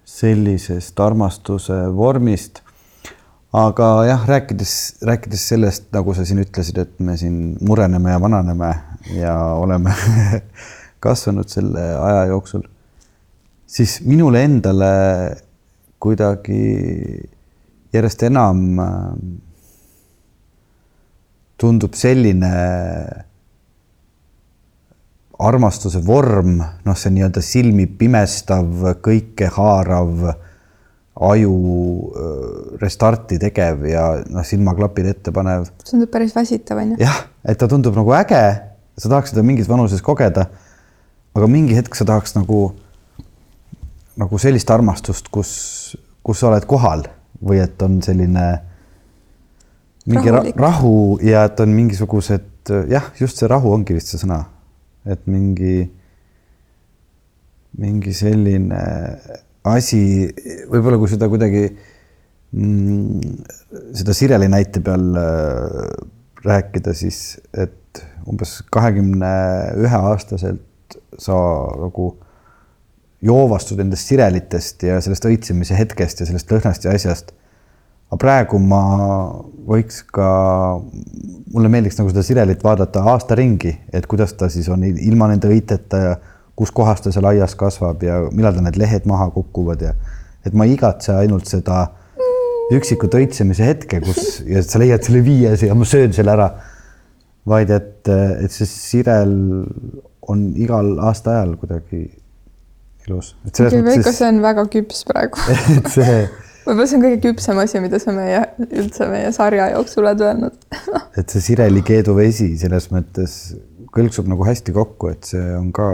sellisest armastuse vormist. aga jah, rääkides, rääkides sellest, nagu sa siin ütlesid, et me siin mureneme ja vananeme ja oleme (laughs) kasvanud selle aja jooksul, siis minule endale kuidagi järjest enam tundub selline armastuse vorm, noh, see nii-öelda silmi pimestav, kõike haarav, aju restarti tegev ja noh, silmaklapid ette panev. tundub päris väsitav, on ju? jah, et ta tundub nagu äge, sa tahaks seda mingis vanuses kogeda. Aga mingi hetk sa tahaks nagu, nagu sellist armastust, kus, kus sa oled kohal või et on selline mingi Rahulik. rahu ja et on mingisugused jah, just see rahu ongi vist see sõna et mingi, mingi selline asi, võib-olla kui seda kuidagi mm, seda Sireli näite peal äh, rääkida, siis et umbes kahekümne ühe aastaselt sa nagu joovastud nendest sirelitest ja sellest õitsemise hetkest ja sellest lõhnast ja asjast. aga praegu ma võiks ka mulle meeldiks nagu seda sirelit vaadata aasta ringi, et kuidas ta siis on ilma nende õiteta ja kus kohas ta seal aias kasvab ja millal ta need lehed maha kukuvad ja et ma ei igatse ainult seda üksikut õitsemise hetke, kus (laughs) ja sa leiad selle viies ja ma söön selle ära. vaid et, et see sirel on igal aastaajal kuidagi ilus. Veiko, see on väga küps praegu (laughs) et see võib-olla see on kõige küpsem asi, mida sa meie, üldse meie sarja jooksul oled öelnud (laughs) et see Sireli keeduvesi selles mõttes kõlksub nagu hästi kokku, et see on ka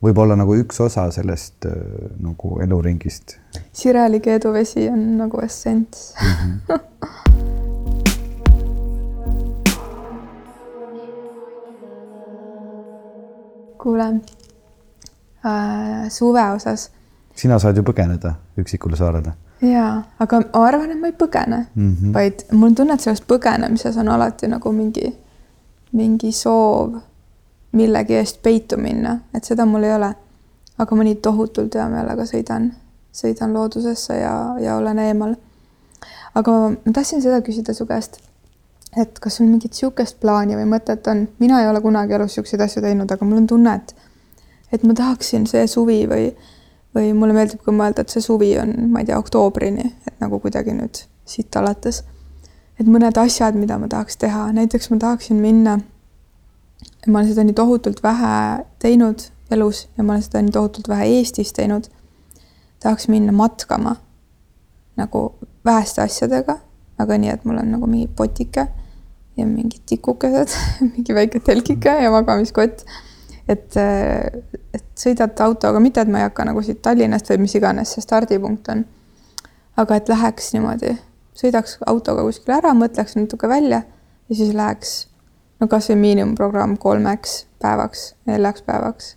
võib-olla nagu üks osa sellest äh, nagu eluringist. Sireli keeduvesi on nagu essents mm. -hmm. (laughs) kuule äh,, suve osas. sina saad ju põgeneda üksikule saarele jaa, aga ma arvan, et ma ei põgene mm, -hmm. vaid mul on tunne, et selles põgenemises on alati nagu mingi, mingi soov millegi eest peitu minna, et seda mul ei ole. aga ma nii tohutult hea meelega sõidan, sõidan loodusesse ja, ja olen eemal. aga ma tahtsin seda küsida su käest, et kas sul mingit niisugust plaani või mõtet on, mina ei ole kunagi elus niisuguseid asju teinud, aga mul on tunne, et et ma tahaksin see suvi või või mulle meeldib ka mõelda, et see suvi on, ma ei tea, oktoobrini, et nagu kuidagi nüüd siit alates. et mõned asjad, mida ma tahaks teha, näiteks ma tahaksin minna, ma olen seda nii tohutult vähe teinud elus ja ma olen seda nii tohutult vähe Eestis teinud. tahaks minna matkama nagu väheste asjadega, aga nii, et mul on nagu mingi potike ja mingid tikukesed (laughs) mingi väike telgike ja magamiskott et, et sõidad autoga, mitte et ma ei hakka nagu siit Tallinnast või mis iganes see stardipunkt on. aga et läheks niimoodi, sõidaks autoga kuskile ära, mõtleks natuke välja ja siis läheks no kasvõi miinimumprogramm kolmeks päevaks, neljaks päevaks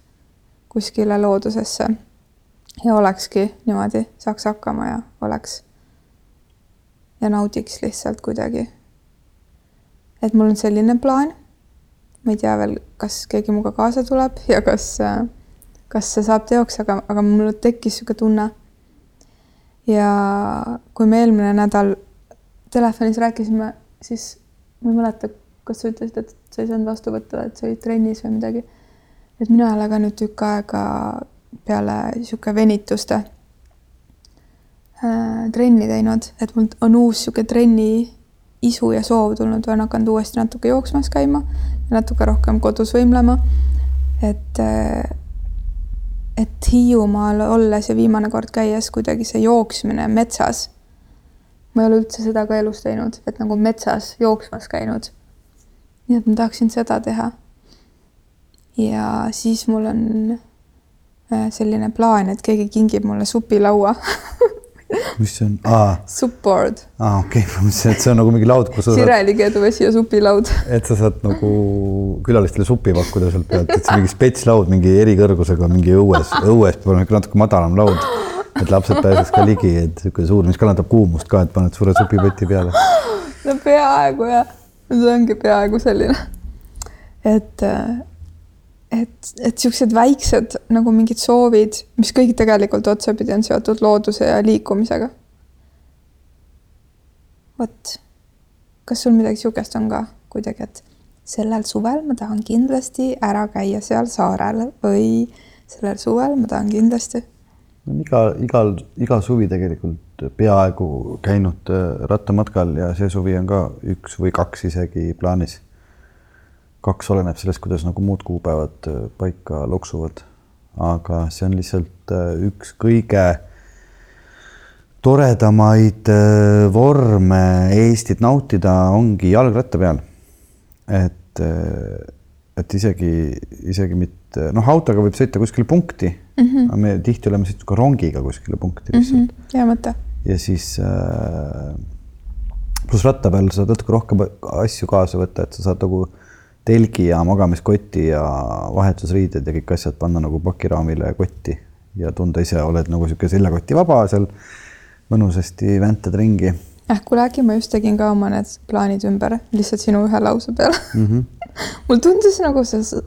kuskile loodusesse. ja olekski niimoodi, saaks hakkama ja oleks. ja naudiks lihtsalt kuidagi. Et mul on selline plaan ma ei tea veel, kas keegi minuga kaasa tuleb ja kas, kas see saab teoks, aga, aga mul tekkis niisugune tunne. ja kui me eelmine nädal telefonis rääkisime, siis ma ei mäleta, kas sa ütlesid, et sa ei saanud vastu võtta, et sa olid trennis või midagi. et mina ei ole ka nüüd tükk aega peale niisugune venituste äh, trenni teinud, et mul on uus niisugune trenni isu ja soov tulnud, olen hakanud uuesti natuke jooksmas käima natuke rohkem kodus võimlema. et, et Hiiumaal olles ja viimane kord käies kuidagi see jooksmine metsas. ma ei ole üldse seda ka elus teinud, et nagu metsas jooksmas käinud. nii et ma tahaksin seda teha. ja siis mul on äh, selline plaan, et keegi kingib mulle supilaua (laughs) mis see on? aa, Supboard, aa okei ma mõtlesin, et see on nagu mingi laud, kus sa saad, Sireli keeduvesi ja supilaud. et sa saad nagu külalistele suppi pakkuda sealt pealt, et see mingi spetslaud mingi erikõrgusega mingi õues, (laughs) õues peab olema ikka natuke madalam laud. et lapsed pääseks ka ligi, et niisugune suur, mis kannatab kuumust ka, et paned suure supipoti peale. no peaaegu jah, see ongi peaaegu selline. et, et, et siuksed väiksed nagu mingid soovid, mis kõik tegelikult otsapidi on seotud looduse ja liikumisega. vot, kas sul midagi sihukest on ka kuidagi, et sellel suvel ma tahan kindlasti ära käia seal saarel või sellel suvel ma tahan kindlasti. on iga, igal, iga suvi tegelikult peaaegu käinud äh, rattamatkal ja see suvi on ka üks või kaks isegi plaanis. Kaks oleneb sellest, kuidas nagu muud kuupäevad äh, paika loksuvad. aga see on lihtsalt äh, üks kõige toredamaid äh, vorme Eestit nautida ongi jalgratta peal. et, et isegi, isegi mitte, noh, autoga võib sõita kuskile punkti mm, -hmm. aga me tihti oleme sõitnud ka rongiga kuskile punkti lihtsalt mm. -hmm. hea mõte. ja siis äh, pluss ratta peal saad natuke rohkem asju kaasa võtta, et sa saad nagu telgi ja magamiskoti ja vahetusriided ja kõik asjad panna nagu pakiraamile kotti ja tunda ise oled nagu niisugune seljakoti vaba seal mõnusasti väntad ringi eh, kuule äkki ma just tegin ka oma need plaanid ümber lihtsalt sinu ühe lause peale mm. -hmm. mul tundus nagu see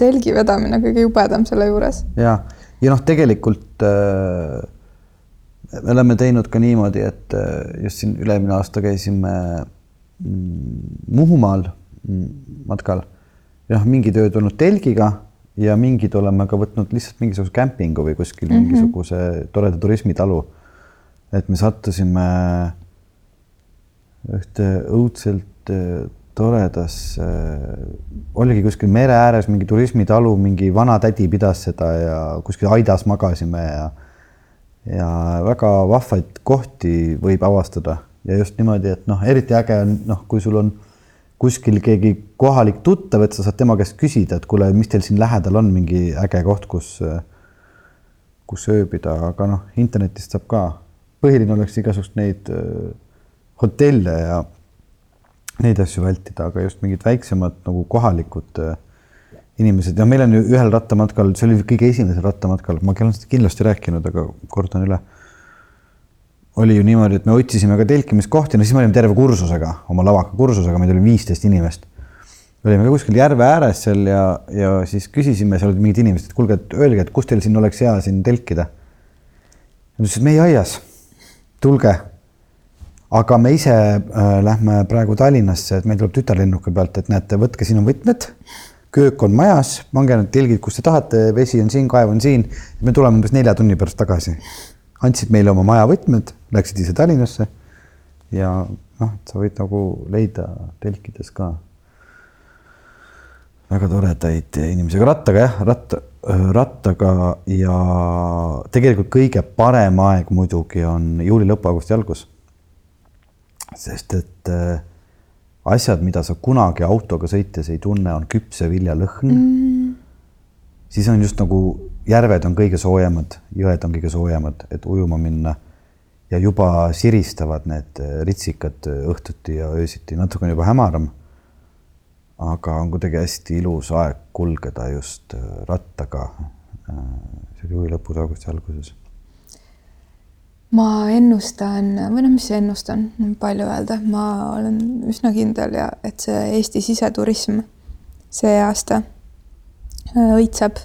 telgi vedamine kõige jubedam selle juures. ja, ja noh, tegelikult äh, me oleme teinud ka niimoodi, et äh, just siin üle-eelmine aasta käisime mm, Muhumaal matkal noh, mingid ööd olnud telgiga ja mingid oleme ka võtnud lihtsalt mingisuguse kämpingu või kuskil mm -hmm. mingisuguse toreda turismitalu. et me sattusime ühte õudselt äh, toredasse, oligi kuskil mere ääres mingi turismitalu, mingi vana tädi pidas seda ja kuskil aidas magasime ja ja väga vahvaid kohti võib avastada ja just niimoodi, et noh, eriti äge on noh, kui sul on kuskil keegi kohalik tuttav, et sa saad tema käest küsida, et kuule, mis teil siin lähedal on mingi äge koht, kus, kus ööbida, aga noh, internetist saab ka. põhiline oleks igasugust neid hotelle ja neid asju vältida, aga just mingid väiksemad nagu kohalikud inimesed ja meil on ju ühel rattamatkal, see oli kõige esimesel rattamatkal, ma olen seda kindlasti rääkinud, aga kordan üle. Oli ju niimoodi, et me otsisime ka telkimiskohti, no siis me olime terve kursusega, oma lavaka kursusega, meid oli viisteist inimest. olime ka kuskil järve ääres seal ja, ja siis küsisime, seal mingid inimesed, et kuulge, et öelge, et kus teil siin oleks hea siin telkida. Nad ütlesid, meie aias, tulge aga me ise äh, lähme praegu Tallinnasse, et meil tuleb tütarlennuki pealt, et näete, võtke, siin on võtmed, köök on majas, pange need telgid, kus te tahate, vesi on siin, kaev on siin. me tuleme umbes nelja tunni pärast tagasi. Andsid meile oma maja võtmed, läksid ise Tallinnasse ja noh, sa võid nagu leida telkides ka väga toredaid inimesi, aga rattaga jah, ratta, rattaga ja tegelikult kõige parem aeg muidugi on juuli lõpp, augusti algus sest et äh, asjad, mida sa kunagi autoga sõites ei tunne, on küpse vilja lõhn mm.. siis on just nagu järved on kõige soojemad, jõed on kõige soojemad, et ujuma minna ja juba siristavad need äh, ritsikad äh, õhtuti ja öösiti, natuke on juba hämaram. aga on kuidagi hästi ilus aeg kulgeda just äh, rattaga. see oli juuli lõpus, augusti alguses ma ennustan või noh, mis ennustan, palju öelda, ma olen üsna kindel ja et see Eesti siseturism see aasta õitseb.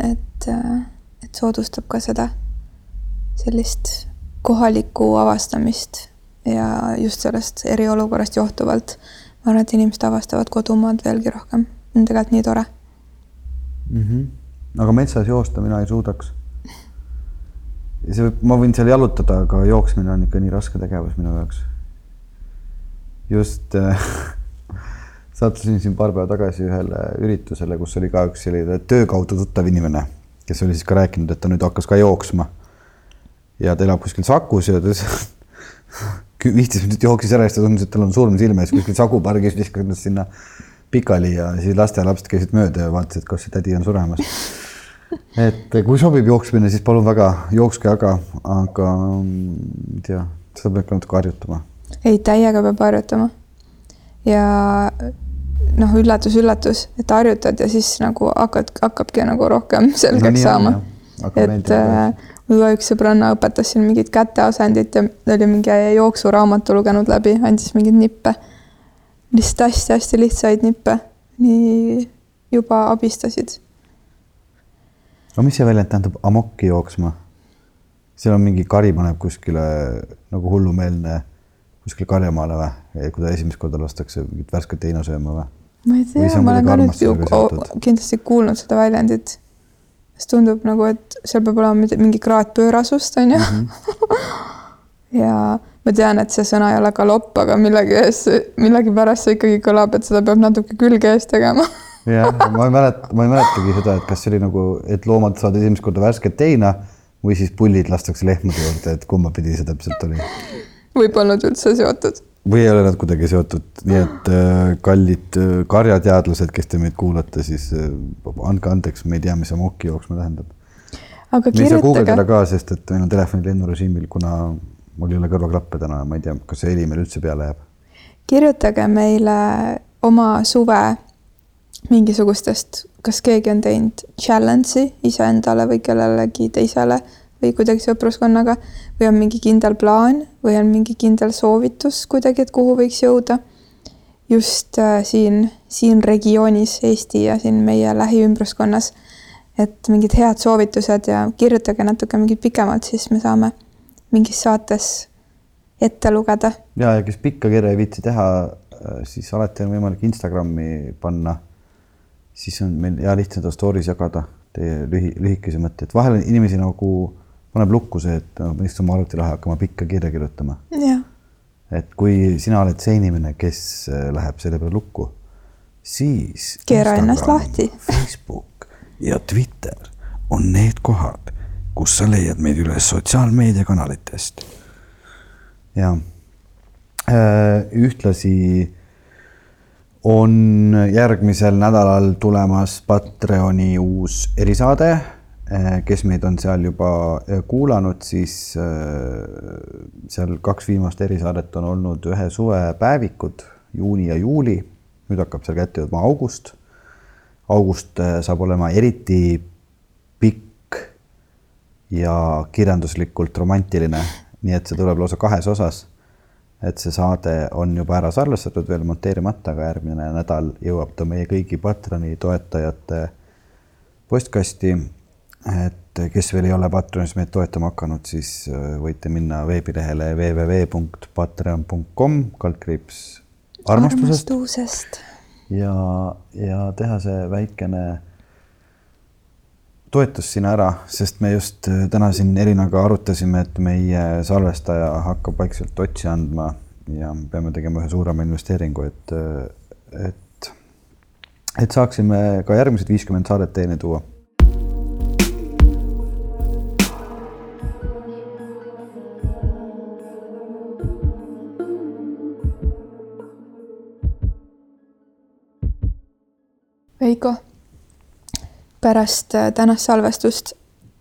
et, et soodustab ka seda sellist kohalikku avastamist ja just sellest eriolukorrast johtuvalt ma arvan, et inimesed avastavad kodumaad veelgi rohkem. on tegelikult nii tore. mm. -hmm. aga metsas joosta mina ei suudaks. see, ma võin seal jalutada, aga jooksmine on ikka nii raske tegevus minu jaoks. just äh, (laughs) sattusin siin paar päeva tagasi ühele üritusele, kus oli ka üks selline töö kaudu tuttav inimene, kes oli siis ka rääkinud, et ta nüüd hakkas ka jooksma. ja ta elab kuskil Sakus ja ta (laughs) viisteist minutit jooksis ära ja siis ta tundus, et tal on surm silme ees kuskil Saku pargis, viskas ennast sinna pikali ja siis lasteaialapsed käisid mööda ja vaatasid, kas see tädi on suremas. et kui sobib jooksmine, siis palun väga, jookske aga, aga mm, ei tea, seda peab ka natuke harjutama. ei, täiega peab harjutama. ja noh, üllatus-üllatus, et harjutad ja siis nagu hakkad, hakkabki nagu rohkem selgeks no, saama. et äh, mul ka üks sõbranna õpetas siin mingit käteasendit ja ta oli mingi jooksuraamatu lugenud läbi, andis mingeid nippe. lihtsalt hästi-hästi lihtsaid nippe, nii juba abistasid. aga mis see väljend tähendab, amokki jooksma? seal on mingi kari paneb kuskile nagu hullumeelne kuskile karjamaale või, kui ta esimest korda lastakse mingit värsket heina sööma või? ma ei tea, ma olen ka nüüd ju kindlasti kuulnud seda väljendit siis tundub nagu, et seal peab olema mingi kraad pöörasust, on ju mm. -hmm. (laughs) ja ma tean, et see sõna ei ole galopp, aga millegi ees, millegipärast see ikkagi kõlab, et seda peab natuke külge ees tegema (laughs) jah, ma ei mäleta, ma ei mäletagi seda, et kas see oli nagu, et loomad saavad esimest korda värsket heina või siis pullid lastakse lehmade juurde, et kumba pidi see täpselt oli? Võib polnud üldse seotud või ei ole nad kuidagi seotud, nii et äh, kallid äh, karjateadlased, kes te meid kuulate, siis äh, andke andeks, me ei tea, mis amokki jooksma tähendab. me ei saa guugeldada ka, sest et meil on telefonid lennurežiimil, kuna mul ei ole kõrvaklappe täna ja ma ei tea, kas see heli meil üldse peale jääb. kirjutage meile oma suve mingisugustest, kas keegi on teinud challenge'i iseendale või kellelegi teisele või kuidagi sõpruskonnaga või on mingi kindel plaan või on mingi kindel soovitus kuidagi, et kuhu võiks jõuda. just äh, siin, siin regioonis Eesti ja siin meie lähiümbruskonnas. et mingid head soovitused ja kirjutage natuke mingit pikemalt, siis me saame mingis saates ette lugeda. ja, ja kes pikka kirja ei viitsi teha, äh, siis alati on võimalik Instagrami panna. siis on meil hea lihtne seda story's jagada, teie lühi, lühikesi mõtteid, vahel on inimesi nagu paneb lukku see, et ma istun oma arvuti taha, hakkama pikka kirja kirjutama. et kui sina oled see inimene, kes äh, läheb selle peale lukku, siis. keera ennast lahti. (laughs) Facebook ja Twitter on need kohad, kus sa leiad meid üles sotsiaalmeediakanalitest. ja äh, ühtlasi on järgmisel nädalal tulemas Patreoni uus erisaade kes meid on seal juba eh, kuulanud, siis eh, seal kaks viimast erisaadet on olnud ühe suve päevikud, juuni ja juuli. nüüd hakkab seal kätte jõudma august. august saab olema eriti pikk ja kirjanduslikult romantiline, nii et see tuleb lausa kahes osas. et see saade on juba ära salvestatud, veel monteerimata, aga järgmine nädal jõuab ta meie kõigi Patroni toetajate postkasti et kes veel ei ole Patreonis meid toetama hakanud, siis äh, võite minna veebilehele www.patreon.com kaldkriips armastusest, armastusest. ja, ja teha see väikene toetus sinna ära, sest me just äh, täna siin Elinaga arutasime, et meie salvestaja hakkab vaikselt otsi andma ja me peame tegema ühe suurema investeeringu, et, äh, et, et saaksime ka järgmised viiskümmend saadet teene tuua Veiko, pärast äh, tänast salvestust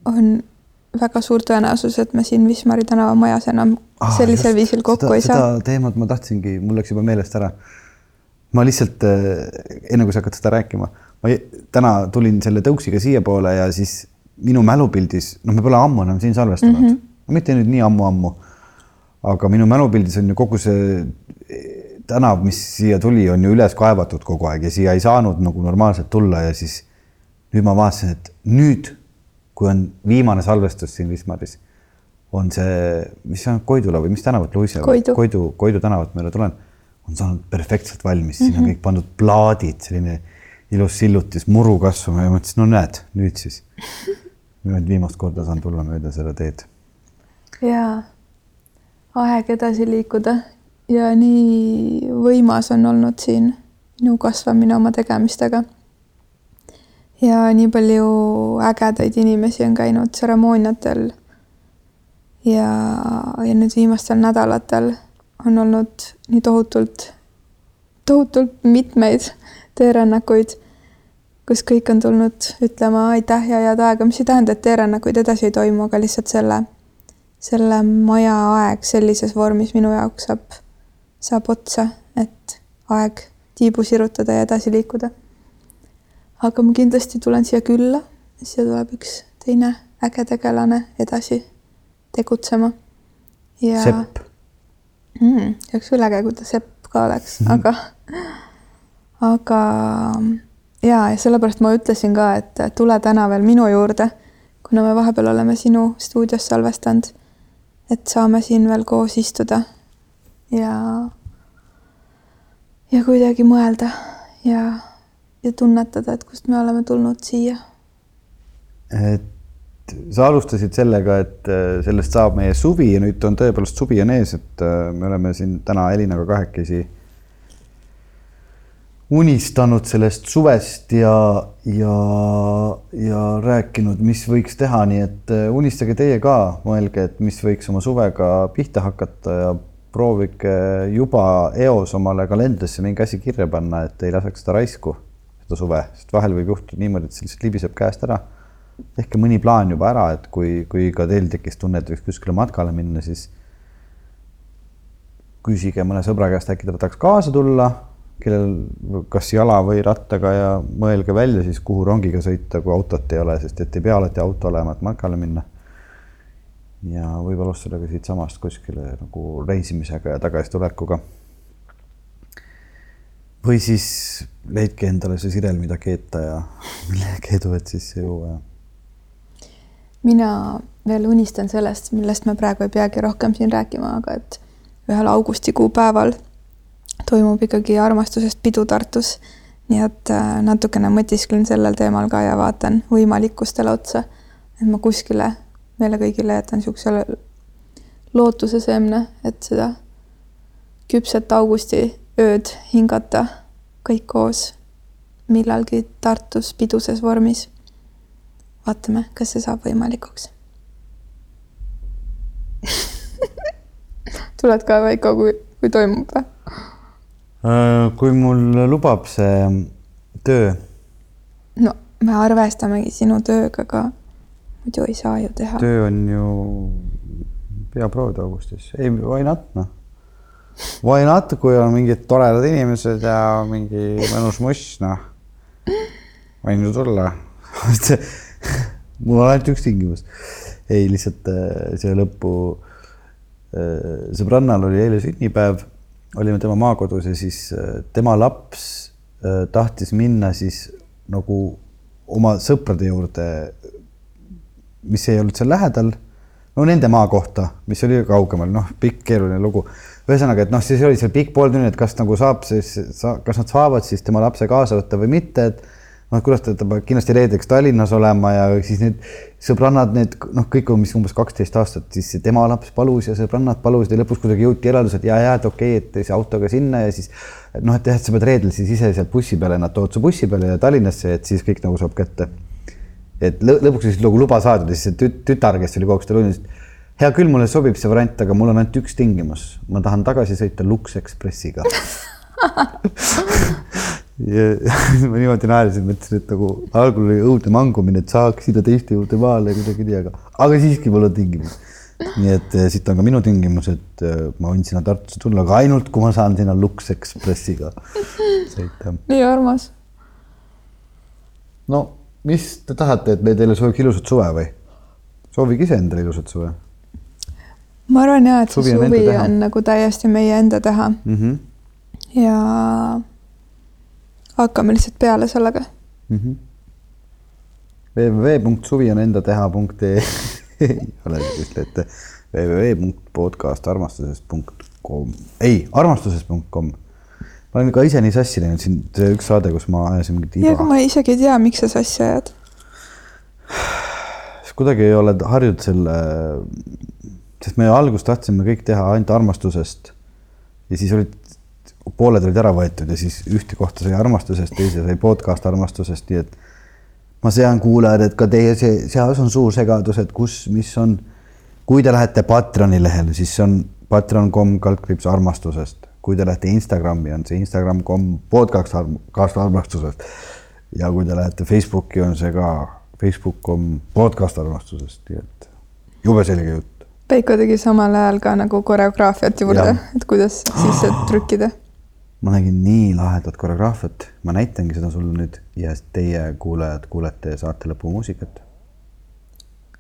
on väga suur tõenäosus, et me siin Wismari tänava majas enam ah, sellisel just, viisil kokku seda, ei saa. seda teemat ma tahtsingi, mul läks juba meelest ära. ma lihtsalt äh, enne kui sa hakkad seda rääkima, ma täna tulin selle tõuksiga siiapoole ja siis minu mälupildis, noh, me pole ammu enam siin salvestanud mm, -hmm. mitte nüüd nii ammu-ammu. aga minu mälupildis on ju kogu see tänav, mis siia tuli, on ju üles kaevatud kogu aeg ja siia ei saanud nagu normaalselt tulla ja siis nüüd ma vaatasin, et nüüd, kui on viimane salvestus siin Wismaris, on see, mis see on, Koidula või mis tänavat, Luise Koidu, Koidu, Koidu tänavat mööda tulen, on saanud perfektselt valmis, siin mm -hmm. on mhm. kõik pandud plaadid, selline ilus sillutis, muru kasvama ja mõtlesin, no näed, nüüd siis. (laughs) nüüd viimast korda saan tulla mööda seda teed. jaa, aeg edasi liikuda ja nii võimas on olnud siin minu kasvamine oma tegemistega. ja nii palju ägedaid inimesi on käinud tseremooniatel. ja, ja nüüd viimastel nädalatel on olnud nii tohutult, tohutult mitmeid teerännakuid. kus kõik on tulnud ütlema aitäh ja head aega, mis ei tähenda, et teerännakuid edasi ei toimu, aga lihtsalt selle, selle maja aeg sellises vormis minu jaoks saab, saab otsa, et aeg tiibu sirutada ja edasi liikuda. aga ma kindlasti tulen siia külla, siia tuleb üks teine äge tegelane edasi tegutsema. ja. Sepp mm,. oleks küll äge, kui ta Sepp ka oleks mm, -hmm. aga, aga ja, ja sellepärast ma ütlesin ka, et tule täna veel minu juurde, kuna me vahepeal oleme sinu stuudios salvestanud. et saame siin veel koos istuda ja, ja kuidagi mõelda ja, ja tunnetada, et kust me oleme tulnud siia. et sa alustasid sellega, et äh, sellest saab meie suvi ja nüüd on tõepoolest suvi on ees, et äh, me oleme siin täna Elinaga kahekesi unistanud sellest suvest ja, ja, ja rääkinud, mis võiks teha, nii et äh, unistage teie ka, mõelge, et mis võiks oma suvega pihta hakata ja proovige juba eos omale kalendrisse mingi asi kirja panna, et ei laseks seda raisku, seda suve, sest vahel võib juhtuda niimoodi, et see lihtsalt libiseb käest ära tehke mõni plaan juba ära, et kui, kui ka teil tekkis tunne, et võiks kuskile matkale minna, siis küsige mõne sõbra käest, äkki ta tahaks kaasa tulla, kellel kas jala või rattaga ja mõelge välja siis, kuhu rongiga sõita, kui autot ei ole, sest et ei pea alati auto olema, et matkale minna. Ja võib alustada ka siitsamast kuskile nagu reisimisega ja tagasitulekuga. või siis leidke endale see sirel, mida keeta ja (laughs) mille keeduvett sisse juua ja mina veel unistan sellest, millest me praegu ei peagi rohkem siin rääkima, aga et ühel augustikuu päeval toimub ikkagi armastusest pidu Tartus. nii et äh, natukene mõtisklen sellel teemal ka ja vaatan võimalikkustele otsa. et ma kuskile meile kõigile jätan niisuguse lootuse seemne, et seda küpset augusti ööd hingata kõik koos millalgi Tartus piduses vormis vaatame, kas see saab võimalikuks (laughs) tuled ka, Veiko, kui, kui toimub või? Äh, kui mul lubab see töö. no me arvestamegi sinu tööga ka. Muidu ei saa ju teha. töö on ju peaproovid augustis, ei, why not noh. Why not, kui on mingid toredad inimesed ja mingi mõnus muss, noh. võin ju tulla (laughs) mul on ainult üks tingimus. ei, lihtsalt äh, see lõppu. Äh, sõbrannal oli eile sünnipäev, olime tema maakodus ja siis äh, tema laps tahtis minna siis nagu oma sõprade juurde, mis ei olnud seal lähedal no nende maa kohta, mis oli kaugemal, noh, pikk keeruline lugu. ühesõnaga, et noh, siis oli seal pikk pool tundi, et kas nagu saab siis, kas nad saavad siis tema lapse kaasa võtta või mitte, et noh, kuidas ta peab kindlasti reedeks Tallinnas olema ja siis need sõbrannad, need noh, kõik on, mis umbes kaksteist aastat, siis tema laps palus ja sõbrannad palusid ja lõpuks kuidagi jõuti järeldusele, et ja, ja et okei okay,, et siis autoga sinna ja siis noh, et jah, et sa pead reedel siis ise sealt bussi peale, nad toovad su bussi peale ja Tallinnasse, et siis kõik nagu saab kätte. Et lõpuks siis nagu luba saadud ja siis see tütar, kes oli kogu aeg seda lunis, hea küll, mulle sobib see variant, aga mul on ainult üks tingimus, ma tahan tagasi sõita Lux Expressiga (laughs) ja (laughs) ma niimoodi naersin, mõtlesin, et nagu algul oli õudne mangumine, et saaks sinna teiste juurde maale kuidagi nii, aga, aga siiski mul on tingimus. nii et eh, siit on ka minu tingimus, et eh, ma võin sinna Tartusse tulla, aga ainult kui ma saan sinna Lux Expressiga sõita. (laughs) nii armas. no mis te tahate, et me teile sooviks ilusat suve või? soovige ise endale ilusat suve. ma arvan ja, et see suvi on, suvi on nagu täiesti meie enda teha mm. -hmm. ja hakkame lihtsalt peale sellega mm. -hmm. www.suvianendateha.ee ei ole vist ette www.podcastarmastusest.com, ei, armastusest.com. ma olen ka ise nii sassi läinud siin, see üks saade, kus ma ajasin mingit iba. ja, aga ma isegi ei tea, miks sa sassi ajad. kuidagi ei ole harjunud selle, sest me alguses tahtsime kõik teha ainult armastusest ja siis olid pooled olid ära võetud ja siis ühte kohta sai armastusest, teise sai podcast armastusest, nii et ma sean kuulajad, et ka teie see, seas on suur segadus, et kus, mis on, kui te lähete Patreoni lehele, siis see on patreon.com kaldkriips armastusest, kui te lähete Instagrami, on see Instagram.com podcast armastusest. ja kui te lähete Facebooki, on see ka, Facebook on podcast armastusest, nii et jube selge jutt. Peiko tegi samal ajal ka nagu koreograafiat juurde, et kuidas sisse (gasps) trükkida. ma nägin nii lahedat koreograafiat, ma näitangi seda sulle nüüd ja teie kuulajad kuulete saate lõpumuusikat.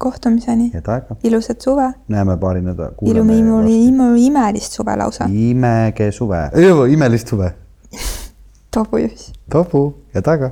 Kohtumiseni, head aega, ilusat suve, näeme paari nädala. ilume imuli, imuli imelist suve lausa. imege suve, (laughs) imelist suve. tobujuss. tofu, head aega